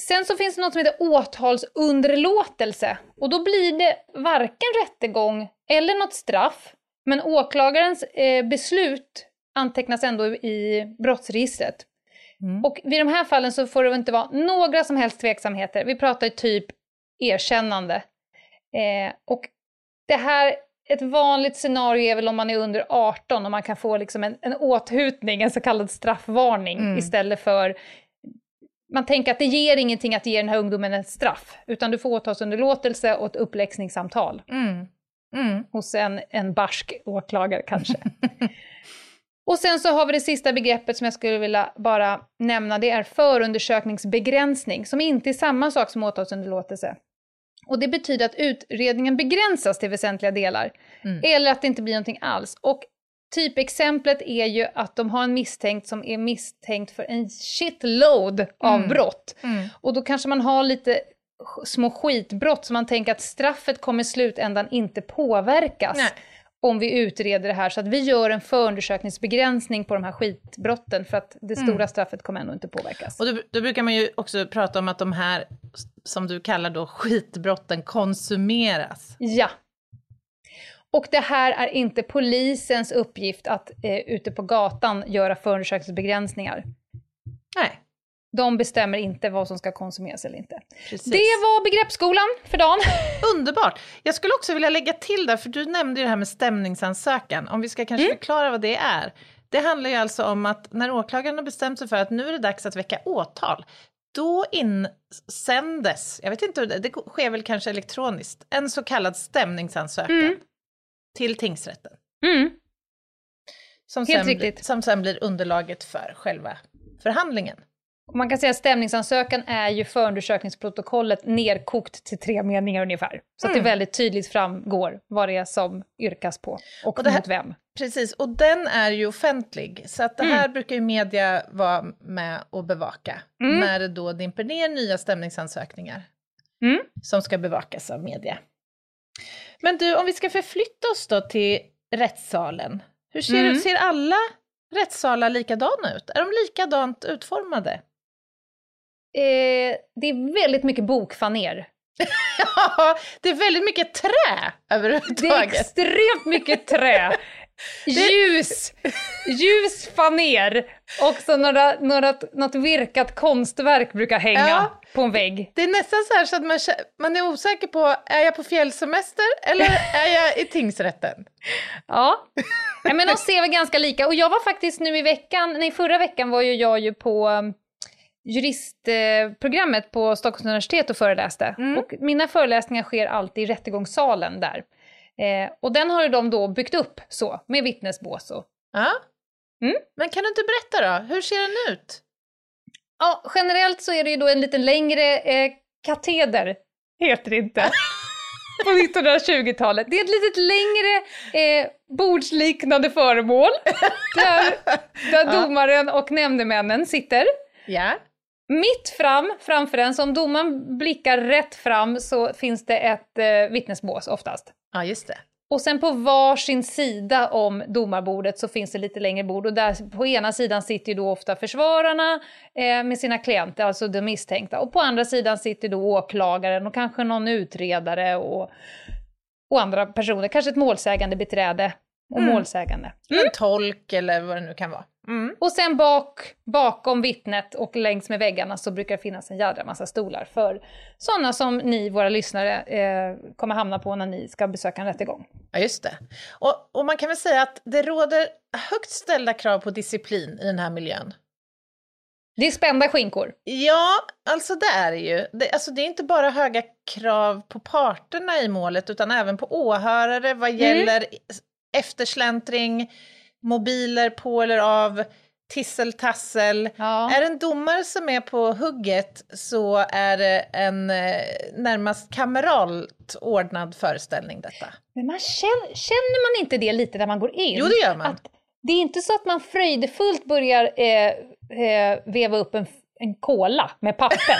S3: sen så finns det något som heter åtalsunderlåtelse och då blir det varken rättegång eller något straff, men åklagarens eh, beslut antecknas ändå i brottsregistret. Mm. Och vid de här fallen så får det inte vara några som helst tveksamheter. Vi pratar typ erkännande. Eh, och det här, ett vanligt scenario är väl om man är under 18 och man kan få liksom en, en åthutning, en så kallad straffvarning, mm. istället för man tänker att det ger ingenting att ge den här ungdomen ett straff, utan du får åtalsunderlåtelse och ett uppläxningssamtal. Mm. Mm. Hos en, en barsk åklagare kanske. och sen så har vi det sista begreppet som jag skulle vilja bara nämna, det är förundersökningsbegränsning, som inte är samma sak som åtalsunderlåtelse. Och det betyder att utredningen begränsas till väsentliga delar, mm. eller att det inte blir någonting alls. Och typexemplet är ju att de har en misstänkt som är misstänkt för en shitload av mm. brott. Mm. Och då kanske man har lite små skitbrott som man tänker att straffet kommer i slutändan inte påverkas. Nej. Om vi utreder det här, så att vi gör en förundersökningsbegränsning på de här skitbrotten, för att det stora mm. straffet kommer ändå inte påverkas.
S2: Och då, då, brukar man ju också prata om att de här, som du kallar då skitbrotten, konsumeras.
S3: Ja. Och det här är inte polisens uppgift att eh, ute på gatan göra förundersökningsbegränsningar.
S2: Nej.
S3: De bestämmer inte vad som ska konsumeras eller inte. Precis. Det var begreppsskolan för dagen.
S2: Underbart! Jag skulle också vilja lägga till där, för du nämnde ju det här med stämningsansökan, om vi ska kanske mm. förklara vad det är. Det handlar ju alltså om att när åklagaren har bestämt sig för att nu är det dags att väcka åtal, då insändes, jag vet inte det sker väl kanske elektroniskt, en så kallad stämningsansökan mm. till tingsrätten. Mm. Som, Helt sen, riktigt. som sen blir underlaget för själva förhandlingen.
S3: Man kan säga att stämningsansökan är ju förundersökningsprotokollet nerkokt till tre meningar ungefär. Så mm. att det mm. väldigt tydligt framgår vad det är som yrkas på och, och här, mot vem.
S2: Precis, och den är ju offentlig. Så att det här mm. brukar ju media vara med och bevaka. Mm. När det då dimper ner nya stämningsansökningar. Mm. Som ska bevakas av media. Men du, om vi ska förflytta oss då till rättssalen. Hur ser, mm. ser alla rättssalar likadana ut? Är de likadant utformade?
S3: Eh, det är väldigt mycket bokfaner.
S2: ja, det är väldigt mycket trä överhuvudtaget.
S3: Det är extremt mycket trä. Ljus, ljus faner och så några, några, något virkat konstverk brukar hänga ja, på en vägg.
S2: Det är nästan så så att man, man är osäker på, är jag på fjällsemester eller är jag i tingsrätten?
S3: Ja, men de ser väl ganska lika. Och jag var faktiskt nu i veckan, nej förra veckan var ju jag ju på juristprogrammet på Stockholms universitet och föreläste. Mm. Och mina föreläsningar sker alltid i rättegångssalen där. Eh, och den har de då byggt upp så, med vittnesbås och...
S2: Ja. Mm. Men kan du inte berätta då, hur ser den ut?
S3: Ja, generellt så är det ju då en lite längre eh, kateder, heter det inte. på 1920-talet. Det är ett lite längre eh, bordsliknande föremål där, där domaren och nämndemännen sitter.
S2: Ja.
S3: Mitt fram, framför den, så om domaren blickar rätt fram så finns det ett eh, vittnesbås oftast.
S2: Ja, just det.
S3: Och sen på varsin sida om domarbordet så finns det lite längre bord och där på ena sidan sitter ju då ofta försvararna eh, med sina klienter, alltså de misstänkta. Och på andra sidan sitter då åklagaren och kanske någon utredare och, och andra personer, kanske ett målsägande beträde och mm. målsägande.
S2: Mm. En tolk eller vad det nu kan vara.
S3: Mm. Och sen bak, bakom vittnet och längs med väggarna så brukar det finnas en jädra massa stolar för sådana som ni, våra lyssnare, eh, kommer hamna på när ni ska besöka en rättegång.
S2: Ja, just det. Och, och man kan väl säga att det råder högt ställda krav på disciplin i den här miljön.
S3: Det är spända skinkor.
S2: Ja, alltså det är det ju. Det, alltså det är inte bara höga krav på parterna i målet utan även på åhörare vad mm. gäller mm. Eftersläntring, mobiler på eller av, tisseltassel. Ja. Är en domare som är på hugget så är det en eh, närmast kameralt ordnad föreställning detta.
S3: Men man känner, känner man inte det lite när man går in?
S2: Jo, det gör man. Att
S3: det är inte så att man fröjdefullt börjar eh, eh, veva upp en, en kola med papper.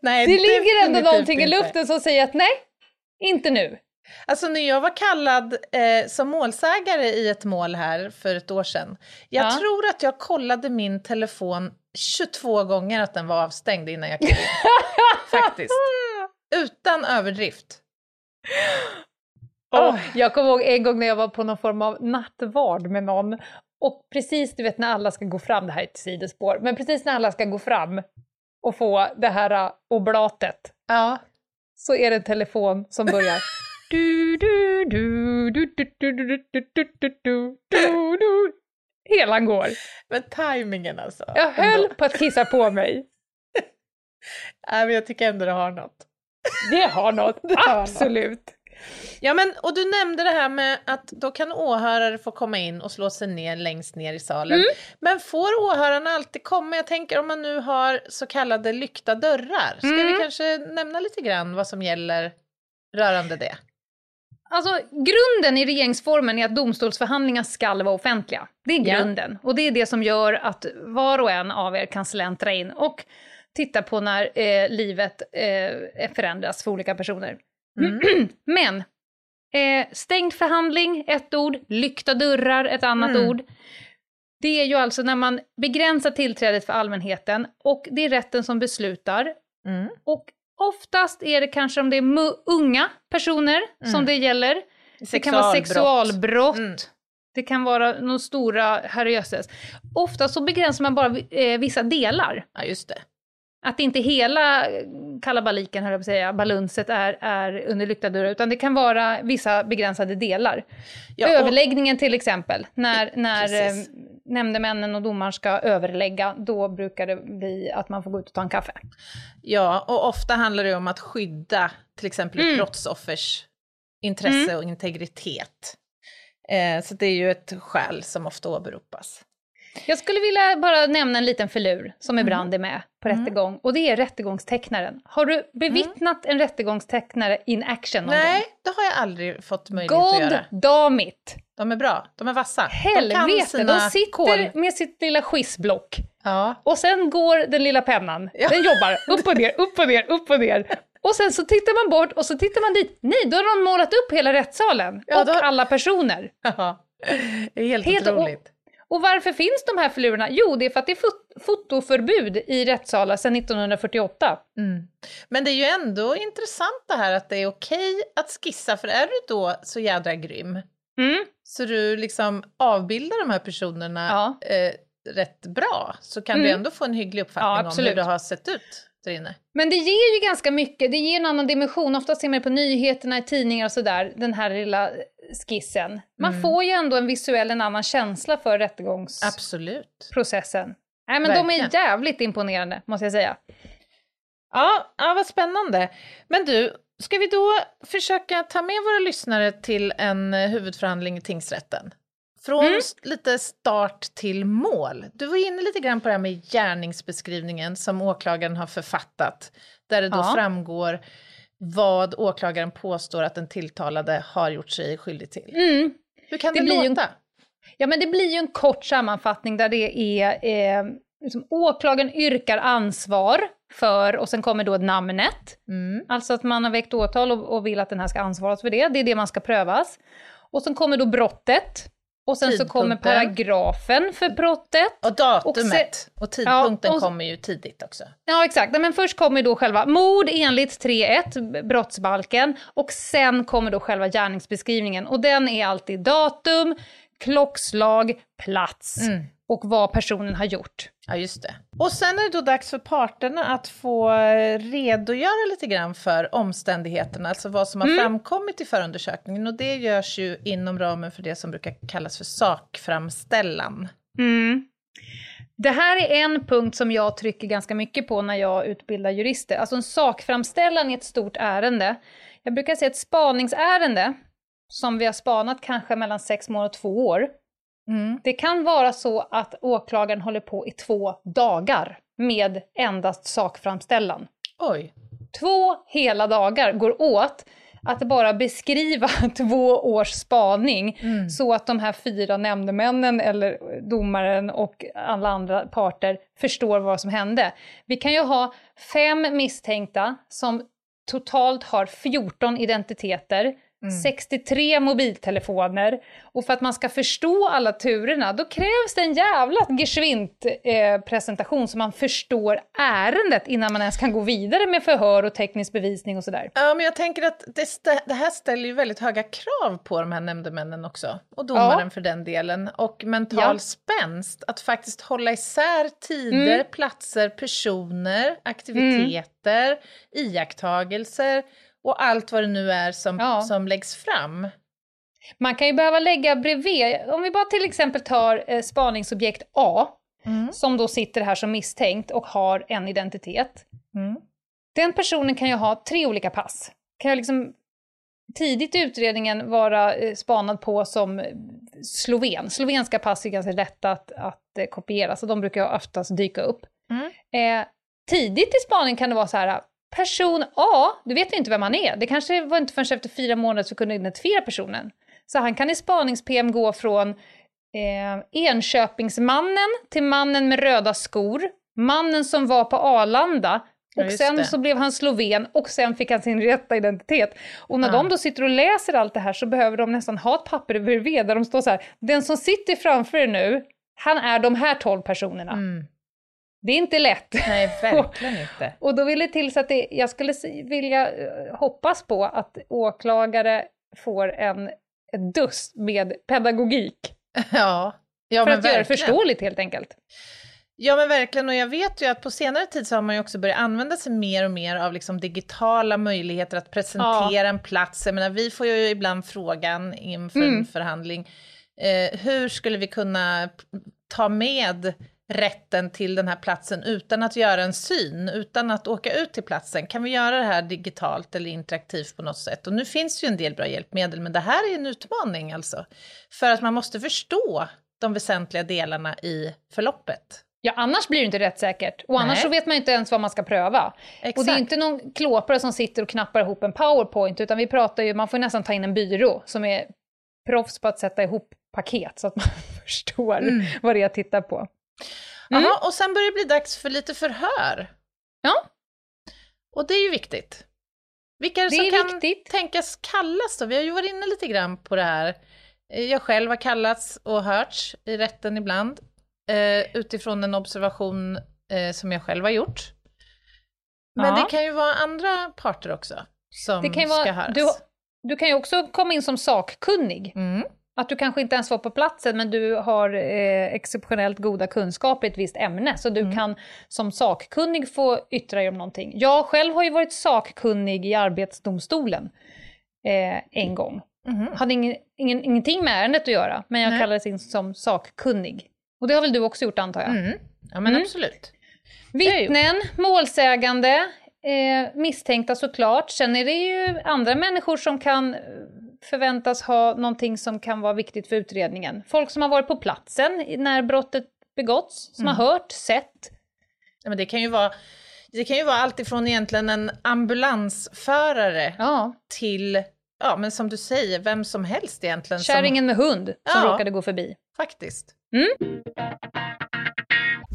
S3: nej, det ligger ändå någonting inte. i luften som säger att nej, inte nu.
S2: Alltså när jag var kallad eh, som målsägare i ett mål här för ett år sedan. Jag ja. tror att jag kollade min telefon 22 gånger att den var avstängd innan jag klev in. Faktiskt. Utan överdrift.
S3: Oh, jag kommer ihåg en gång när jag var på någon form av nattvard med någon och precis du vet när alla ska gå fram, det här är ett sidospår, men precis när alla ska gå fram och få det här oblatet ja. så är det en telefon som börjar du, du, du, du, du, du, du, du, du, du, du, du. Hela går.
S2: Men tajmingen alltså.
S3: Jag höll på att kissa på mig.
S2: Nej, men jag tycker ändå det har något.
S3: Det har något, det absolut. Något.
S2: Ja, men och du nämnde det här med att då kan åhörare få komma in och slå sig ner längst ner i salen. Mm. Men får åhörarna alltid komma? Jag tänker om man nu har så kallade lyckta dörrar. Ska mm. vi kanske nämna lite grann vad som gäller rörande det?
S3: Alltså, grunden i regeringsformen är att domstolsförhandlingar skall vara offentliga. Det är grunden. Ja. Och det är det som gör att var och en av er kan släntra in och titta på när eh, livet eh, förändras för olika personer. Mm. Men, eh, stängd förhandling, ett ord, lyckta dörrar, ett annat mm. ord. Det är ju alltså när man begränsar tillträdet för allmänheten och det är rätten som beslutar. Mm. Och Oftast är det kanske om det är unga personer mm. som det gäller. Det kan vara sexualbrott. Mm. Det kan vara några stora herrejösses. Ofta så begränsar man bara eh, vissa delar.
S2: Ja, just det.
S3: Att inte hela kalabaliken, höll jag på att säga, balunset är, är under lyckta dörrar, utan det kan vara vissa begränsade delar. Ja, och... Överläggningen till exempel, när, när eh, nämndemännen och domaren ska överlägga, då brukar det bli att man får gå ut och ta en kaffe.
S2: Ja, och ofta handlar det om att skydda till exempel mm. ett brottsoffers intresse mm. och integritet. Eh, så det är ju ett skäl som ofta åberopas.
S3: Jag skulle vilja bara nämna en liten filur som ibland mm. är med på mm. rättegång och det är rättegångstecknaren. Har du bevittnat mm. en rättegångstecknare in action någon
S2: Nej,
S3: gång?
S2: det har jag aldrig fått möjlighet
S3: God
S2: att göra.
S3: God damn it!
S2: De är bra, de är vassa.
S3: Helvete, de, de sitter kol. med sitt lilla skissblock. Ja. Och sen går den lilla pennan, ja. den jobbar upp och ner, upp och ner, upp och ner. Och sen så tittar man bort och så tittar man dit. Nej, då har de målat upp hela rättssalen ja, och då... alla personer.
S2: Ja, helt, helt otroligt.
S3: Och varför finns de här filurerna? Jo, det är för att det är fot fotoförbud i rättssalar sedan 1948. Mm.
S2: Men det är ju ändå intressant det här att det är okej att skissa, för är du då så jädra grym, mm. så du liksom avbildar de här personerna ja. eh, rätt bra, så kan mm. du ändå få en hygglig uppfattning ja, om hur det har sett ut där inne.
S3: Men det ger ju ganska mycket, det ger en annan dimension. Ofta ser man på nyheterna, i tidningar och sådär, den här lilla skissen. Man mm. får ju ändå en visuell, en annan känsla för rättegångsprocessen. Nej men Verkligen. de är jävligt imponerande, måste jag säga.
S2: Ja, ja, vad spännande. Men du, ska vi då försöka ta med våra lyssnare till en huvudförhandling i tingsrätten? Från mm. lite start till mål. Du var inne lite grann på det här med gärningsbeskrivningen som åklagaren har författat, där det då ja. framgår vad åklagaren påstår att den tilltalade har gjort sig skyldig till. Mm. Hur kan det, det låta? En,
S3: ja, men det blir ju en kort sammanfattning där det är eh, liksom, åklagaren yrkar ansvar för, och sen kommer då namnet. Mm. Alltså att man har väckt åtal och, och vill att den här ska ansvaras för det. Det är det man ska prövas. Och sen kommer då brottet. Och sen så kommer paragrafen för brottet.
S2: Och datumet. Och, och tidpunkten ja, och, kommer ju tidigt också.
S3: Ja, exakt. Men först kommer då själva mord enligt 3.1, brottsbalken. Och sen kommer då själva gärningsbeskrivningen. Och den är alltid datum, klockslag, plats. Mm och vad personen har gjort.
S2: Ja, just det. Och sen är det då dags för parterna att få redogöra lite grann för omständigheterna, alltså vad som har mm. framkommit i förundersökningen. Och det görs ju inom ramen för det som brukar kallas för sakframställan.
S3: Mm. Det här är en punkt som jag trycker ganska mycket på när jag utbildar jurister. Alltså en sakframställan i ett stort ärende. Jag brukar säga ett spaningsärende, som vi har spanat kanske mellan sex månader och två år, Mm. Det kan vara så att åklagaren håller på i två dagar med endast sakframställan.
S2: Oj.
S3: Två hela dagar går åt att bara beskriva två års spaning mm. så att de här fyra nämndemännen eller domaren och alla andra parter förstår vad som hände. Vi kan ju ha fem misstänkta som totalt har 14 identiteter 63 mm. mobiltelefoner. Och för att man ska förstå alla turerna, då krävs det en jävla geschwint-presentation eh, så man förstår ärendet innan man ens kan gå vidare med förhör och teknisk bevisning och sådär.
S2: Ja, men jag tänker att det, det här ställer ju väldigt höga krav på de här nämndemännen också. Och domaren ja. för den delen. Och mental ja. spänst, att faktiskt hålla isär tider, mm. platser, personer, aktiviteter, mm. iakttagelser och allt vad det nu är som, ja. som läggs fram.
S3: Man kan ju behöva lägga bredvid, om vi bara till exempel tar eh, spaningsobjekt A, mm. som då sitter här som misstänkt och har en identitet. Mm. Den personen kan ju ha tre olika pass. Kan jag liksom tidigt i utredningen vara eh, spanad på som sloven. Slovenska pass är ganska lätta att, att eh, kopiera, så de brukar oftast dyka upp. Mm. Eh, tidigt i spaningen kan det vara så här, person A, du vet inte vem han är. Det kanske var inte förrän efter fyra månader som kunde identifiera personen. Så han kan i spanings-PM gå från eh, Enköpingsmannen till mannen med röda skor, mannen som var på Arlanda, och ja, sen det. så blev han sloven och sen fick han sin rätta identitet. Och när ja. de då sitter och läser allt det här så behöver de nästan ha ett papper bredvid där de står så här, den som sitter framför er nu, han är de här tolv personerna. Mm. Det är inte lätt.
S2: Nej, verkligen inte.
S3: och då vill det till så att det, jag skulle vilja eh, hoppas på att åklagare får en, en dust med pedagogik.
S2: Ja, ja
S3: För att verkligen. göra det förståeligt helt enkelt.
S2: Ja men verkligen, och jag vet ju att på senare tid så har man ju också börjat använda sig mer och mer av liksom digitala möjligheter att presentera ja. en plats. Jag menar, vi får ju ibland frågan inför mm. en förhandling, eh, hur skulle vi kunna ta med rätten till den här platsen utan att göra en syn, utan att åka ut till platsen. Kan vi göra det här digitalt eller interaktivt på något sätt? Och nu finns ju en del bra hjälpmedel, men det här är en utmaning alltså. För att man måste förstå de väsentliga delarna i förloppet.
S3: Ja, annars blir det inte rättssäkert. Och annars så vet man inte ens vad man ska pröva. Exakt. Och det är inte någon klåpare som sitter och knappar ihop en powerpoint, utan vi pratar ju, man får nästan ta in en byrå som är proffs på att sätta ihop paket så att man förstår mm. vad det är att titta på.
S2: Mm. Jaha, och sen börjar det bli dags för lite förhör.
S3: Ja.
S2: Och det är ju viktigt. Vilka är det, det som kan viktigt. tänkas kallas då? Vi har ju varit inne lite grann på det här. Jag själv har kallats och hörts i rätten ibland, eh, utifrån en observation eh, som jag själv har gjort. Men ja. det kan ju vara andra parter också som det kan vara, ska höras.
S3: Du, du kan ju också komma in som sakkunnig. Mm. Att du kanske inte ens var på platsen men du har eh, exceptionellt goda kunskaper i ett visst ämne så du mm. kan som sakkunnig få yttra dig om någonting. Jag själv har ju varit sakkunnig i Arbetsdomstolen eh, en gång. Mm. Hade ingen, ingen, ingenting med ärendet att göra men jag Nej. kallades in som sakkunnig. Och det har väl du också gjort antar jag?
S2: Mm. Ja men mm. absolut.
S3: Vittnen, målsägande, eh, misstänkta såklart. Sen är det ju andra människor som kan förväntas ha någonting som kan vara viktigt för utredningen. Folk som har varit på platsen när brottet begåtts, som mm. har hört, sett.
S2: Ja, men det kan ju vara det kan ju vara allt ifrån egentligen en ambulansförare ja. till, ja men som du säger, vem som helst egentligen.
S3: Kärringen som... med hund som ja, råkade gå förbi.
S2: Faktiskt.
S3: Mm.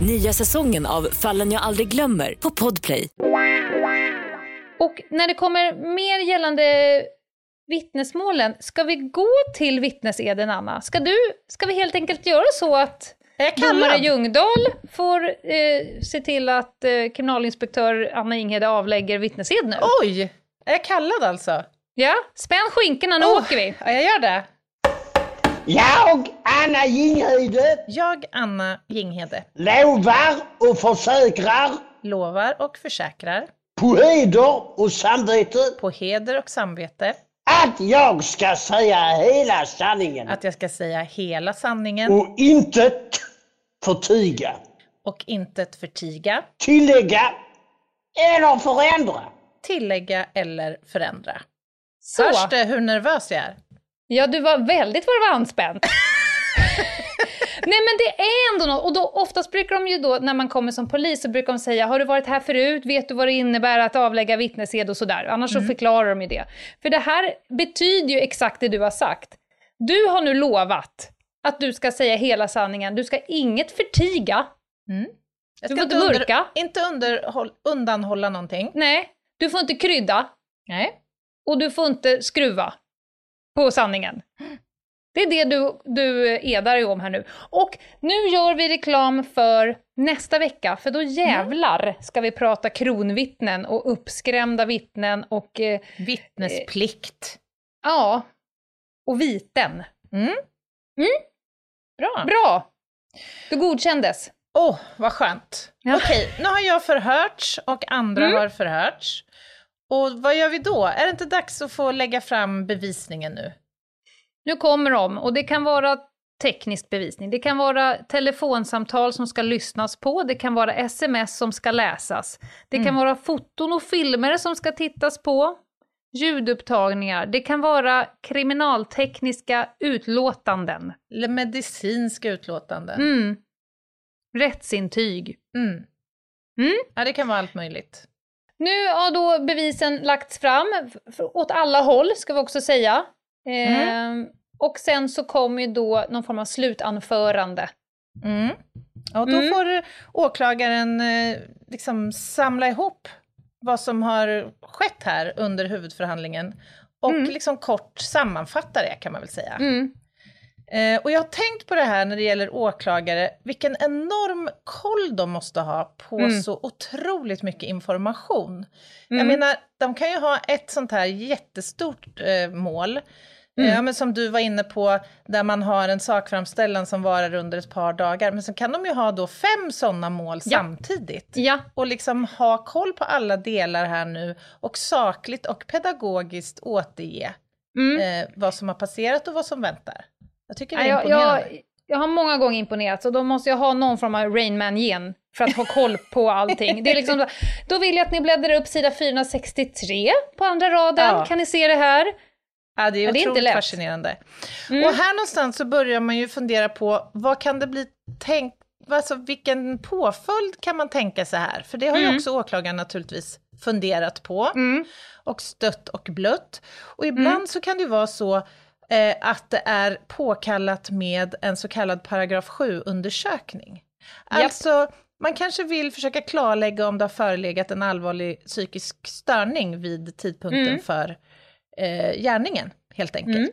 S1: Nya säsongen av Fallen jag aldrig glömmer på Podplay.
S3: Och när det kommer mer gällande vittnesmålen, ska vi gå till vittneseden, Anna? Ska, du, ska vi helt enkelt göra så att domare Ljungdahl får eh, se till att eh, kriminalinspektör Anna Inghede avlägger vittnesed nu?
S2: Oj! Är jag kallad alltså?
S3: Ja, spänn skinkorna, nu oh, åker vi.
S2: Ja, jag gör det.
S6: Jag, Anna Jinghede.
S2: Jag, Anna Jinghede.
S6: Lovar och försäkrar.
S2: Lovar och försäkrar.
S6: På heder och samvete.
S2: På heder och samvete.
S6: Att jag ska säga hela sanningen.
S2: Att jag ska säga hela sanningen.
S6: Och intet förtiga.
S2: Och intet förtiga.
S6: Tillägga eller förändra.
S2: Tillägga eller förändra. Så. Hörs det hur nervös jag är?
S3: Ja, du var väldigt vad du var anspänd. Nej men det är ändå något, och då oftast brukar de ju då, när man kommer som polis, så brukar de säga har du varit här förut, vet du vad det innebär att avlägga vittnesed och sådär. Annars mm. så förklarar de ju det. För det här betyder ju exakt det du har sagt. Du har nu lovat att du ska säga hela sanningen, du ska inget förtiga.
S2: Mm. Jag ska du får inte mörka. Under, inte underhåll, undanhålla någonting.
S3: Nej, du får inte krydda.
S2: Nej.
S3: Och du får inte skruva på sanningen. Det är det du, du edar dig om här nu. Och nu gör vi reklam för nästa vecka, för då jävlar ska vi prata kronvittnen och uppskrämda vittnen och... Eh,
S2: Vittnesplikt.
S3: Eh, ja. Och viten.
S2: Mm.
S3: Mm.
S2: Bra.
S3: Bra! Du godkändes.
S2: Åh, oh, vad skönt. Ja. Okej, nu har jag förhörts och andra mm. har förhörts. Och vad gör vi då? Är det inte dags att få lägga fram bevisningen nu?
S3: Nu kommer de, och det kan vara teknisk bevisning. Det kan vara telefonsamtal som ska lyssnas på, det kan vara sms som ska läsas. Det mm. kan vara foton och filmer som ska tittas på, ljudupptagningar. Det kan vara kriminaltekniska utlåtanden.
S2: Eller medicinska utlåtanden.
S3: Mm. Rättsintyg.
S2: Mm.
S3: Mm?
S2: Ja, det kan vara allt möjligt.
S3: Nu har då bevisen lagts fram, åt alla håll ska vi också säga. Mm. Eh, och sen så kommer ju då någon form av slutanförande.
S2: Mm. Och då mm. får åklagaren eh, liksom samla ihop vad som har skett här under huvudförhandlingen och mm. liksom kort sammanfatta det kan man väl säga. Eh, och jag har tänkt på det här när det gäller åklagare, vilken enorm koll de måste ha på mm. så otroligt mycket information. Mm. Jag menar, de kan ju ha ett sånt här jättestort eh, mål, Mm. Ja, men som du var inne på, där man har en sakframställan som varar under ett par dagar. Men så kan de ju ha då fem sådana mål ja. samtidigt.
S3: Ja.
S2: Och liksom ha koll på alla delar här nu och sakligt och pedagogiskt återge mm. eh, vad som har passerat och vad som väntar. Jag tycker det är ja, imponerande.
S3: Jag, jag har många gånger imponerats och då måste jag ha någon form av Rainman-gen för att ha koll på allting. Det är liksom, då vill jag att ni bläddrar upp sida 463 på andra raden. Ja. Kan ni se det här?
S2: Ja, det är ja, otroligt det är fascinerande. Mm. Och här någonstans så börjar man ju fundera på, vad kan det bli tänkt, alltså vilken påföljd kan man tänka sig här? För det har mm. ju också åklagaren naturligtvis funderat på,
S3: mm.
S2: och stött och blött. Och ibland mm. så kan det ju vara så eh, att det är påkallat med en så kallad paragraf 7-undersökning. Alltså, man kanske vill försöka klarlägga om det har förelegat en allvarlig psykisk störning vid tidpunkten mm. för eh, gärningen, helt enkelt. Mm.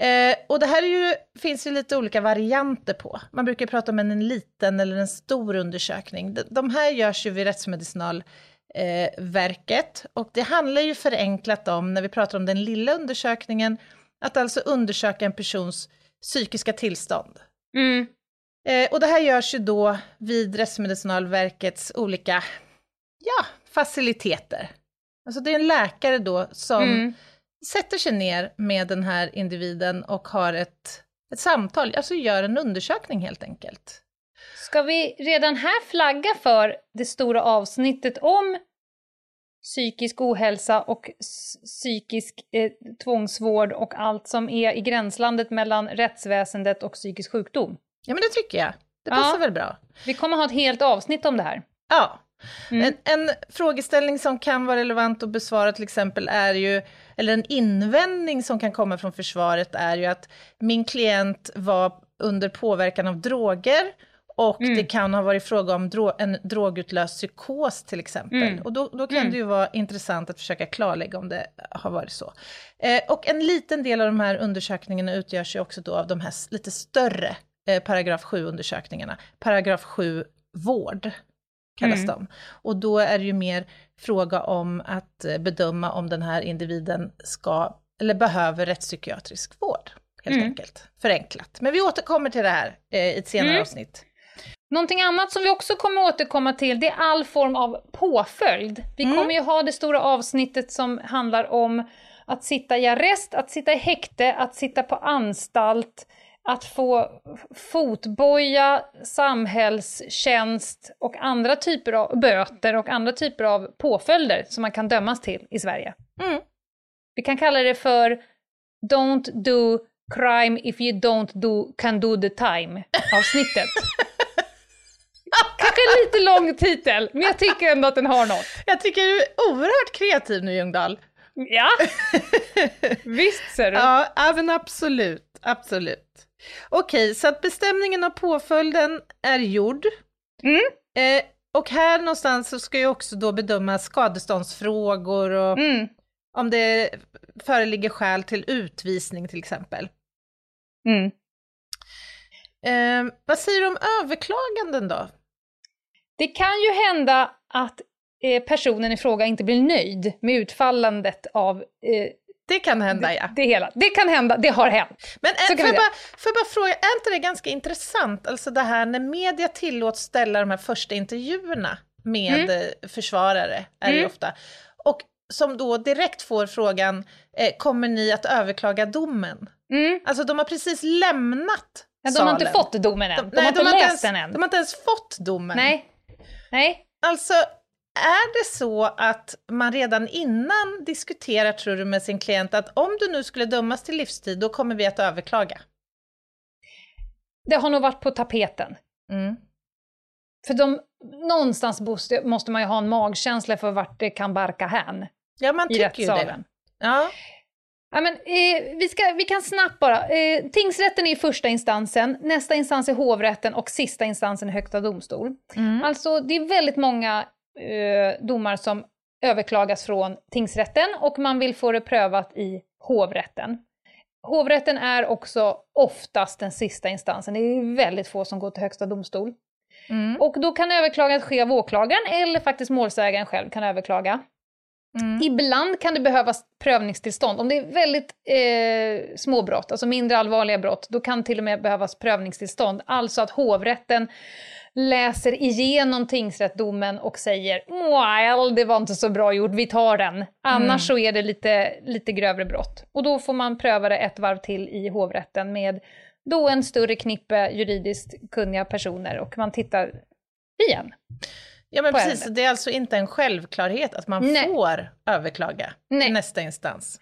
S2: Eh, och det här ju, finns ju lite olika varianter på. Man brukar prata om en liten eller en stor undersökning. De, de här görs ju vid Rättsmedicinalverket, eh, och det handlar ju förenklat om, när vi pratar om den lilla undersökningen, att alltså undersöka en persons psykiska tillstånd.
S3: Mm.
S2: Eh, och det här görs ju då vid Rättsmedicinalverkets olika ja, faciliteter. Alltså det är en läkare då som mm. sätter sig ner med den här individen och har ett, ett samtal, alltså gör en undersökning helt enkelt.
S3: Ska vi redan här flagga för det stora avsnittet om psykisk ohälsa och psykisk eh, tvångsvård och allt som är i gränslandet mellan rättsväsendet och psykisk sjukdom?
S2: Ja men det tycker jag. Det passar ja. väl bra.
S3: Vi kommer ha ett helt avsnitt om det här.
S2: Ja, Mm. En, en, frågeställning som kan vara relevant att besvara till exempel är ju, eller en invändning som kan komma från försvaret är ju att min klient var under påverkan av droger och mm. det kan ha varit fråga om dro en drogutlöst psykos till exempel. Mm. Och då, då kan mm. det ju vara intressant att försöka klarlägga om det har varit så. Eh, och en liten del av de här undersökningarna utgörs ju också då av de här lite större eh, paragraf 7-undersökningarna. Paragraf 7 vård kallas mm. de. Och då är det ju mer fråga om att eh, bedöma om den här individen ska, eller behöver rättspsykiatrisk vård, helt mm. enkelt. Förenklat. Men vi återkommer till det här eh, i ett senare mm. avsnitt.
S3: Någonting annat som vi också kommer återkomma till, det är all form av påföljd. Vi mm. kommer ju ha det stora avsnittet som handlar om att sitta i arrest, att sitta i häkte, att sitta på anstalt, att få fotboja, samhällstjänst och andra typer av böter och andra typer av påföljder som man kan dömas till i Sverige. Mm. Vi kan kalla det för Don't do crime if you don't do, can do the time avsnittet. Kanske lite lång titel, men jag tycker ändå att den har något.
S2: Jag tycker du är oerhört kreativ nu Ljungdahl.
S3: Ja, visst ser du.
S2: Ja, även absolut, absolut. Okej, så att bestämningen av påföljden är gjord. Mm. Eh, och här någonstans så ska ju också då bedömas skadeståndsfrågor och mm. om det föreligger skäl till utvisning till exempel. Mm. Eh, vad säger du om överklaganden då?
S3: Det kan ju hända att eh, personen i fråga inte blir nöjd med utfallandet av eh,
S2: det kan hända ja.
S3: Det, det, hela. det kan hända, det har hänt.
S2: Men äh, får, jag bara, får jag bara fråga, är inte det ganska intressant, alltså det här när media tillåts ställa de här första intervjuerna med mm. Eh, försvarare, är mm. det ofta, och som då direkt får frågan, eh, kommer ni att överklaga domen? Mm. Alltså de har precis lämnat
S3: ja, De har inte fått domen än, de, de nej, har inte de läst ens, den än.
S2: De har inte ens fått domen.
S3: Nej. Nej.
S2: Alltså, är det så att man redan innan diskuterar, tror du, med sin klient att om du nu skulle dömas till livstid, då kommer vi att överklaga?
S3: Det har nog varit på tapeten. Mm. För de, någonstans måste man ju ha en magkänsla för vart det kan barka hän.
S2: Ja, man tycker ju det. Ja.
S3: Ja, men, eh, vi, ska, vi kan snabbt bara. Eh, tingsrätten är första instansen, nästa instans är hovrätten och sista instansen är högsta domstol. Mm. Alltså det är väldigt många eh, domar som överklagas från tingsrätten och man vill få det prövat i hovrätten. Hovrätten är också oftast den sista instansen, det är väldigt få som går till högsta domstol. Mm. Och då kan överklagandet ske av åklagaren eller faktiskt målsägaren själv kan överklaga. Mm. Ibland kan det behövas prövningstillstånd. Om det är väldigt eh, små brott, alltså mindre allvarliga brott, då kan till och med behövas prövningstillstånd. Alltså att hovrätten läser igenom tingsrättdomen och säger well, det var inte så bra gjort, vi tar den. Annars mm. så är det lite, lite grövre brott. Och då får man pröva det ett varv till i hovrätten med då en större knippe juridiskt kunniga personer och man tittar igen.
S2: Ja men precis, ärendet. det är alltså inte en självklarhet att man Nej. får överklaga Nej. till nästa instans.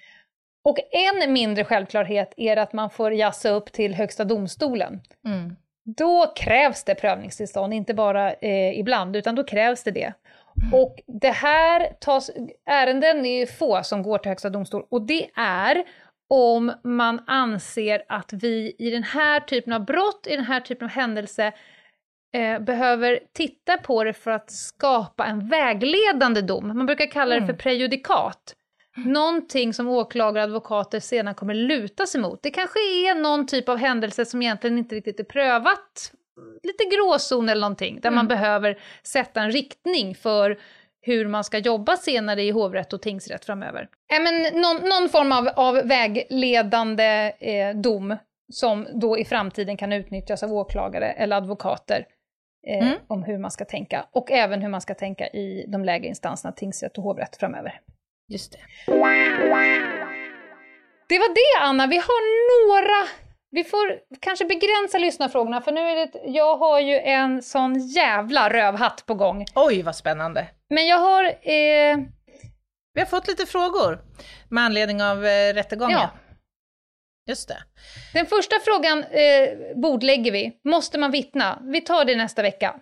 S3: Och en mindre självklarhet är att man får jassa upp till Högsta domstolen. Mm. Då krävs det prövningstillstånd, inte bara eh, ibland, utan då krävs det det. Mm. Och det här tas, ärenden är få som går till Högsta domstol och det är om man anser att vi i den här typen av brott, i den här typen av händelse, eh, behöver titta på det för att skapa en vägledande dom. Man brukar kalla det för mm. prejudikat. Någonting som åklagare och advokater sedan kommer luta sig mot. Det kanske är någon typ av händelse som egentligen inte riktigt är prövat, lite gråzon eller någonting, där mm. man behöver sätta en riktning för hur man ska jobba senare i hovrätt och tingsrätt framöver. Äh, men någon, någon form av, av vägledande eh, dom som då i framtiden kan utnyttjas av åklagare eller advokater eh, mm. om hur man ska tänka. Och även hur man ska tänka i de lägre instanserna, tingsrätt och hovrätt framöver.
S2: Just det.
S3: Det var det Anna, vi har några vi får kanske begränsa lyssnarfrågorna för nu är det, jag har ju en sån jävla rövhatt på gång.
S2: Oj vad spännande.
S3: Men jag har... Eh...
S2: Vi har fått lite frågor med anledning av eh, rättegången. Ja. Just det.
S3: Den första frågan eh, bordlägger vi. Måste man vittna? Vi tar det nästa vecka.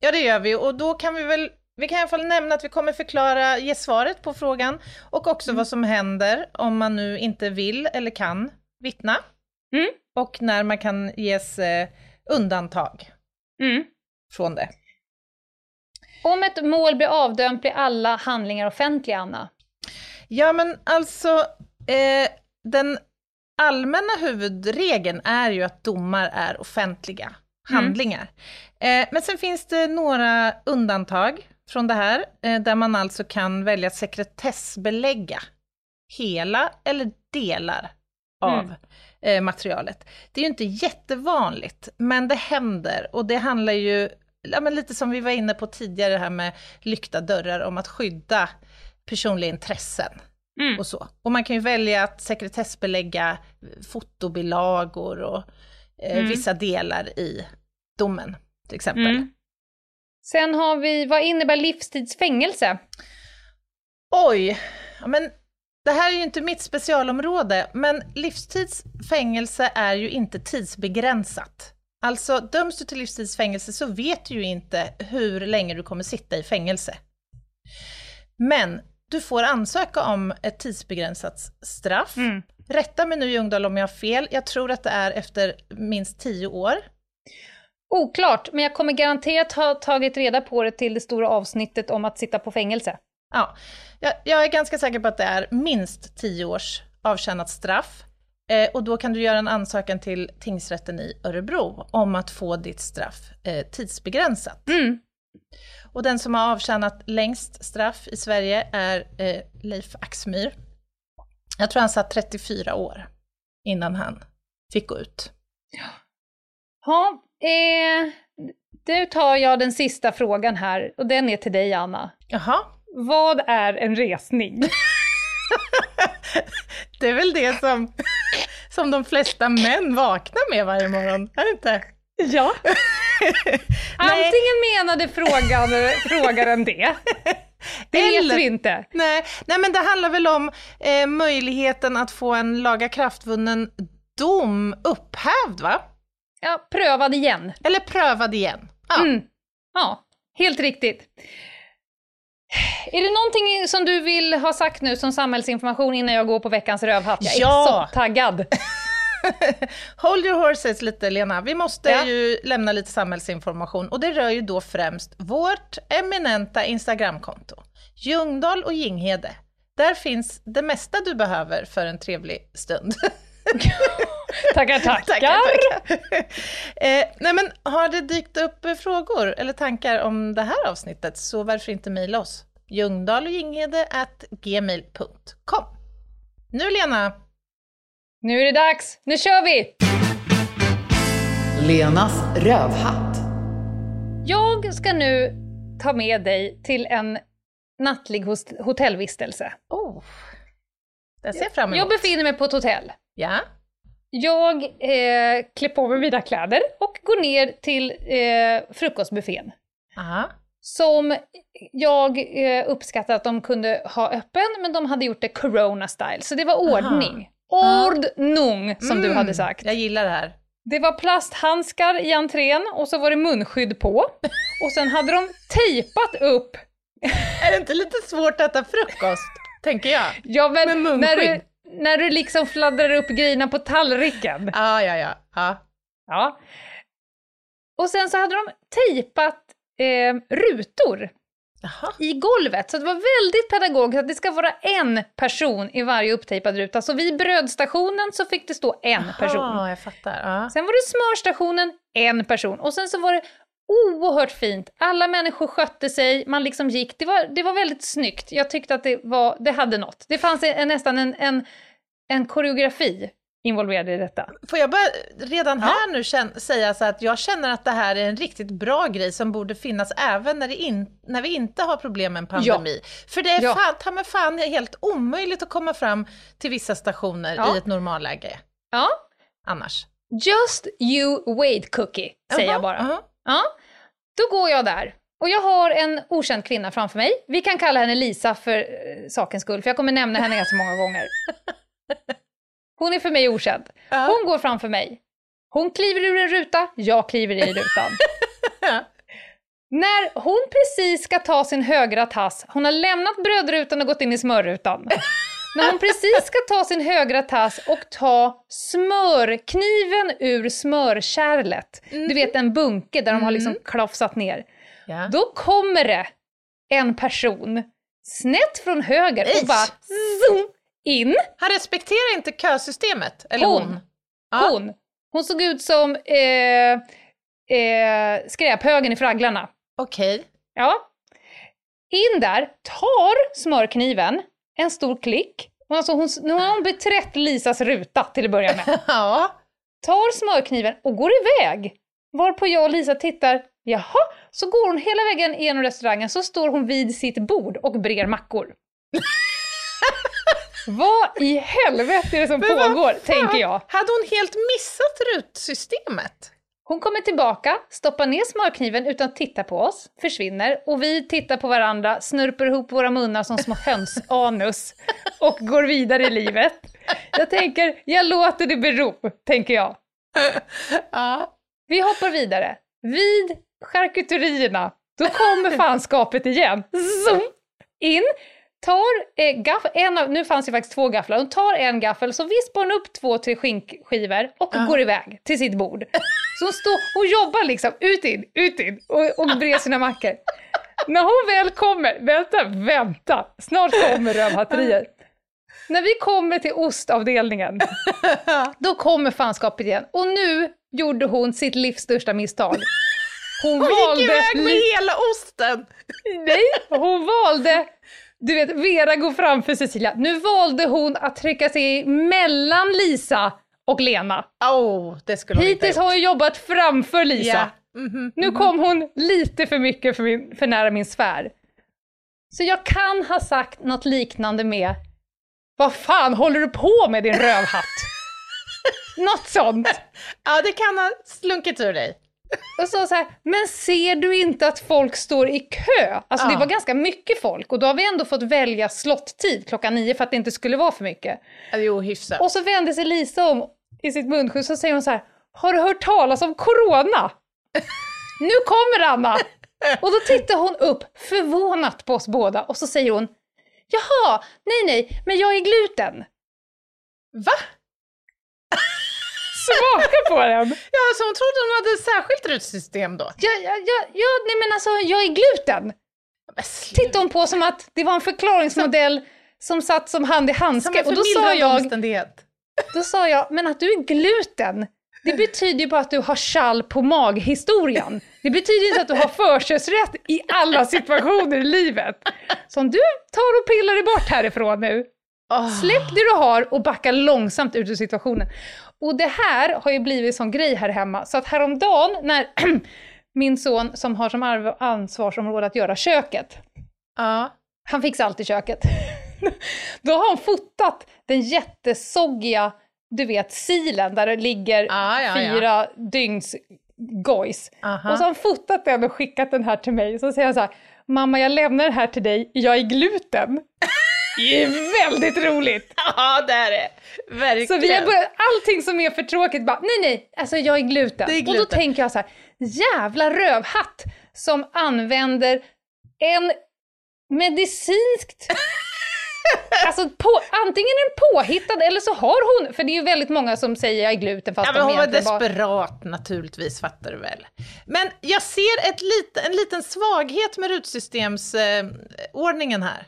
S2: Ja det gör vi och då kan vi väl vi kan i alla fall nämna att vi kommer förklara, ge svaret på frågan och också mm. vad som händer om man nu inte vill eller kan vittna. Mm. Och när man kan ges eh, undantag mm. från det.
S3: Om ett mål blir avdömt blir alla handlingar offentliga, Anna?
S2: Ja, men alltså, eh, den allmänna huvudregeln är ju att domar är offentliga mm. handlingar. Eh, men sen finns det några undantag från det här, eh, där man alltså kan välja att sekretessbelägga hela eller delar av eh, materialet. Det är ju inte jättevanligt, men det händer och det handlar ju, ja, men lite som vi var inne på tidigare här med lyckta dörrar, om att skydda personliga intressen. Mm. Och, så. och man kan ju välja att sekretessbelägga fotobilagor och eh, mm. vissa delar i domen, till exempel. Mm.
S3: Sen har vi, vad innebär livstidsfängelse?
S2: Oj, ja, men det här är ju inte mitt specialområde, men livstidsfängelse är ju inte tidsbegränsat. Alltså, döms du till livstidsfängelse så vet du ju inte hur länge du kommer sitta i fängelse. Men du får ansöka om ett tidsbegränsat straff. Mm. Rätta mig nu Ljungdahl om jag har fel, jag tror att det är efter minst tio år.
S3: Oklart, men jag kommer garanterat ha tagit reda på det till det stora avsnittet om att sitta på fängelse.
S2: Ja, jag, jag är ganska säker på att det är minst tio års avtjänat straff. Eh, och då kan du göra en ansökan till tingsrätten i Örebro om att få ditt straff eh, tidsbegränsat. Mm. Och den som har avtjänat längst straff i Sverige är eh, Leif Axmyr. Jag tror han satt 34 år innan han fick gå ut.
S3: Ja, eh, nu tar jag den sista frågan här och den är till dig Anna.
S2: Jaha.
S3: Vad är en resning?
S2: det är väl det som, som de flesta män vaknar med varje morgon, är det inte?
S3: Ja. Antingen menade frågan, frågaren det, det Eller, vet vi inte.
S2: Nej, nej, men det handlar väl om eh, möjligheten att få en lagakraftvunnen dom upphävd, va?
S3: Ja, prövad igen.
S2: Eller prövad igen.
S3: Ja. Mm. ja, helt riktigt. Är det någonting som du vill ha sagt nu som samhällsinformation innan jag går på veckans rövhatt? Jag är ja. så taggad.
S2: Hold your horses lite Lena, vi måste ja. ju lämna lite samhällsinformation och det rör ju då främst vårt eminenta Instagramkonto, Ljungdahl och Ginghede. Där finns det mesta du behöver för en trevlig stund.
S3: tackar, tackar! tackar, tackar.
S2: eh, nej men har det dykt upp frågor eller tankar om det här avsnittet så varför inte mejla oss? Ljungdahl och Ginghede at gmail.com. Nu Lena,
S3: nu är det dags, nu kör vi!
S5: Lenas rövhatt.
S3: Jag ska nu ta med dig till en nattlig hotellvistelse.
S2: Oh, det ser jag fram emot.
S3: Jag befinner mig på ett hotell.
S2: Ja.
S3: Jag eh, klär på mig mina kläder och går ner till eh, frukostbuffén.
S2: Aha.
S3: Som jag eh, uppskattar att de kunde ha öppen, men de hade gjort det corona-style, så det var ordning. Aha. Ordnung, som mm, du hade sagt.
S2: Jag gillar det här.
S3: Det var plasthandskar i entrén och så var det munskydd på. Och sen hade de tejpat upp...
S2: Är det inte lite svårt att äta frukost? tänker jag.
S3: Ja, men Med när du, när du liksom fladdrar upp grejerna på tallriken.
S2: Ah, ja, ja, ja.
S3: Ja. Och sen så hade de tejpat eh, rutor Aha. i golvet. Så det var väldigt pedagogiskt att det ska vara en person i varje upptejpad ruta. Så vid brödstationen så fick det stå en Aha, person.
S2: Jag fattar. Ja.
S3: Sen var det smörstationen, en person. Och sen så var det oerhört fint. Alla människor skötte sig, man liksom gick. Det var, det var väldigt snyggt. Jag tyckte att det, var, det hade något. Det fanns en, nästan en, en, en koreografi involverade i detta.
S2: Får jag bara redan här ja. nu känna, säga så att jag känner att det här är en riktigt bra grej som borde finnas även när, in, när vi inte har problem med en pandemi. Ja. För det är ja. fan, ta mig fan helt omöjligt att komma fram till vissa stationer ja. i ett normalläge.
S3: Ja.
S2: Annars.
S3: Just you wait cookie, säger uh -huh, jag bara. Uh -huh. Ja. Då går jag där. Och jag har en okänd kvinna framför mig. Vi kan kalla henne Lisa för uh, sakens skull, för jag kommer nämna henne ganska många gånger. Hon är för mig okänd. Uh. Hon går framför mig. Hon kliver ur en ruta, jag kliver i rutan. När hon precis ska ta sin högra tass, hon har lämnat brödrutan och gått in i smörrutan. När hon precis ska ta sin högra tass och ta smörkniven ur smörkärlet, mm. du vet en bunke där de har liksom mm. klafsat ner. Ja. Då kommer det en person snett från höger och bara zoom, in.
S2: Han respekterar inte kösystemet, eller hon? Hon.
S3: Ja. hon. hon såg ut som eh, eh, skräphögen i Fragglarna.
S2: Okej. Okay.
S3: Ja. In där, tar smörkniven, en stor klick, Alltså hon, nu har hon beträtt Lisas ruta till att börja med.
S2: ja.
S3: Tar smörkniven och går iväg. Varpå jag och Lisa tittar, jaha, så går hon hela vägen igenom restaurangen, så står hon vid sitt bord och brer mackor. Vad i helvete är det som pågår, tänker jag.
S2: Hade hon helt missat rutsystemet?
S3: Hon kommer tillbaka, stoppar ner smörkniven utan att titta på oss, försvinner och vi tittar på varandra, snurper ihop våra munnar som små hönsanus och går vidare i livet. Jag tänker, jag låter det bero, tänker jag.
S2: Ja.
S3: Vi hoppar vidare. Vid charkuterierna, då kommer fanskapet igen. Zoom! In, tar eh, gaff, en av, nu fanns det faktiskt två gafflar, hon tar en gaffel, så vispar hon upp två, tre skinkskivor och
S2: Ja.
S3: går iväg till sitt bord. Så hon, står, hon jobbar liksom ut in, ut in och, och brer sina mackor. När hon väl kommer, vänta, vänta, snart kommer rövhatterier. När vi kommer till ostavdelningen, då kommer fanskapet igen. Och nu gjorde hon sitt livs största misstag. Hon,
S2: Hon
S3: valde...
S2: gick iväg med hela osten!
S3: Nej, hon valde... Du vet, Vera går framför Cecilia. Nu valde hon att trycka sig mellan Lisa och Lena.
S2: Oh, det skulle hon inte
S3: Hittills
S2: ha
S3: har hon jobbat framför Lisa.
S2: Ja. Mhm,
S3: Nu kom hon lite för mycket för, min, för nära min sfär. Så jag kan ha sagt något liknande med Vad fan håller du på med din rövhatt? något sånt.
S2: Ja, det kan ha slunkit ur dig.
S3: Och så, så här, men ser du inte att folk står i kö? Alltså det
S2: Ja.
S3: var ganska mycket folk och då har vi ändå fått välja slottid klockan nio för att det inte skulle vara för mycket.
S2: Jo, hyfsat.
S3: Och så vände sig Lisa om i sitt munskydd så säger hon så här, har du hört talas om corona? nu kommer Anna! Och då tittar hon upp förvånat på oss båda och så säger hon, jaha, nej nej, men jag är gluten.
S2: Va?
S3: Smaka på den!
S2: Ja, så hon trodde hon hade ett särskilt rutsystem då?
S3: Ja, ja, ja, ja, nej men alltså jag är gluten. Tittade hon på som att det var en förklaringsmodell som satt som hand i
S2: Som
S3: handske. Och då sa, jag, då sa jag, men att du är gluten, det betyder ju bara att du har kall på mag-historien. Det betyder inte att du har förkörsrätt i alla situationer i livet. Så om du tar och pillar dig bort härifrån nu,
S2: Åh.
S3: släpp det du har och backa långsamt ut ur situationen. Och det här har ju blivit sån grej här hemma, så att häromdagen när min son som har som ansvarsområde att göra köket,
S2: Ja.
S3: han fixar alltid köket. Då har han fotat den jättesoggiga, du vet, silen där det ligger
S2: ja, ja.
S3: fyra dygns gojs.
S2: Aha.
S3: Och så har han fotat den och skickat den här till mig. Så säger han så här, mamma jag lämnar den här till dig, jag är gluten. Det är väldigt roligt!
S2: Ja, det är det. Verkligen.
S3: Så vi har börjat, allting som är för tråkigt bara, nej nej, alltså jag är gluten.
S2: Det är
S3: Och då
S2: gluten.
S3: tänker jag så här, jävla rövhatt som använder en medicinskt Alltså på, antingen är den påhittad eller så har hon, för det är ju väldigt många som säger jag är gluten fast
S2: Ja, men
S3: de
S2: hon var
S3: egentligen bara...
S2: desperat naturligtvis, fattar du väl. Men jag ser ett lit, en liten svaghet med rutsystemsordningen eh, här.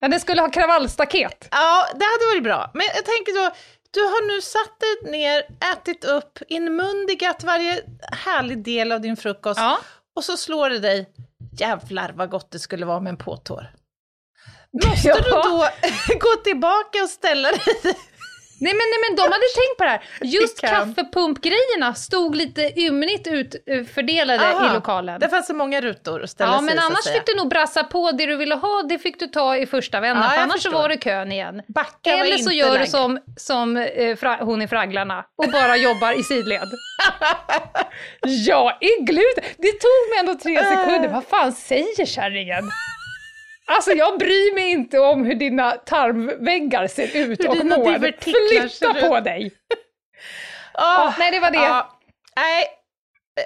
S3: Ja, den skulle ha kravallstaket.
S2: Ja, det hade varit bra. Men jag tänker då, du har nu satt dig ner, ätit upp, inmundigat varje härlig del av din frukost
S3: Ja.
S2: och så slår det dig, jävlar vad gott det skulle vara med en påtår. Måste
S3: Ja.
S2: du då gå tillbaka och ställa dig?
S3: Nej men, nej men de hade tänkt på det här. Just kaffepumpgrejerna stod lite ymnigt utfördelade
S2: Aha,
S3: i lokalen.
S2: Det fanns så många rutor att ställa
S3: Ja,
S2: sig
S3: men
S2: i, så
S3: annars fick du nog brassa på det du ville ha, det fick du ta i första vändan,
S2: Ja,
S3: för annars så
S2: förstår.
S3: var det kön igen.
S2: Backa
S3: Eller så gör du
S2: läge.
S3: som, som eh, fra, hon i Fragglarna och bara jobbar i sidled. Jag är gluten! Det tog mig ändå tre sekunder, vad fan säger kärringen? Alltså jag bryr mig inte om hur dina tarmväggar ser ut
S2: Hur
S3: och mår. Flytta
S2: ut.
S3: på dig!
S2: Ah,
S3: nej, det var det.
S2: ja. nej,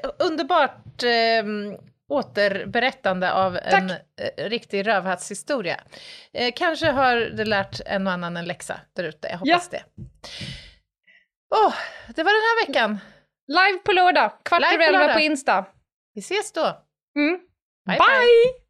S2: eh, underbart eh, återberättande av en eh, riktig rövhattshistoria. Eh, kanske har du lärt en och annan en läxa där ute, jag hoppas det. Åh, det var den här veckan.
S3: Live på lördag, kvart över
S2: på
S3: elva på Insta.
S2: Vi ses då.
S3: Mm.
S2: Bye,
S3: Bye.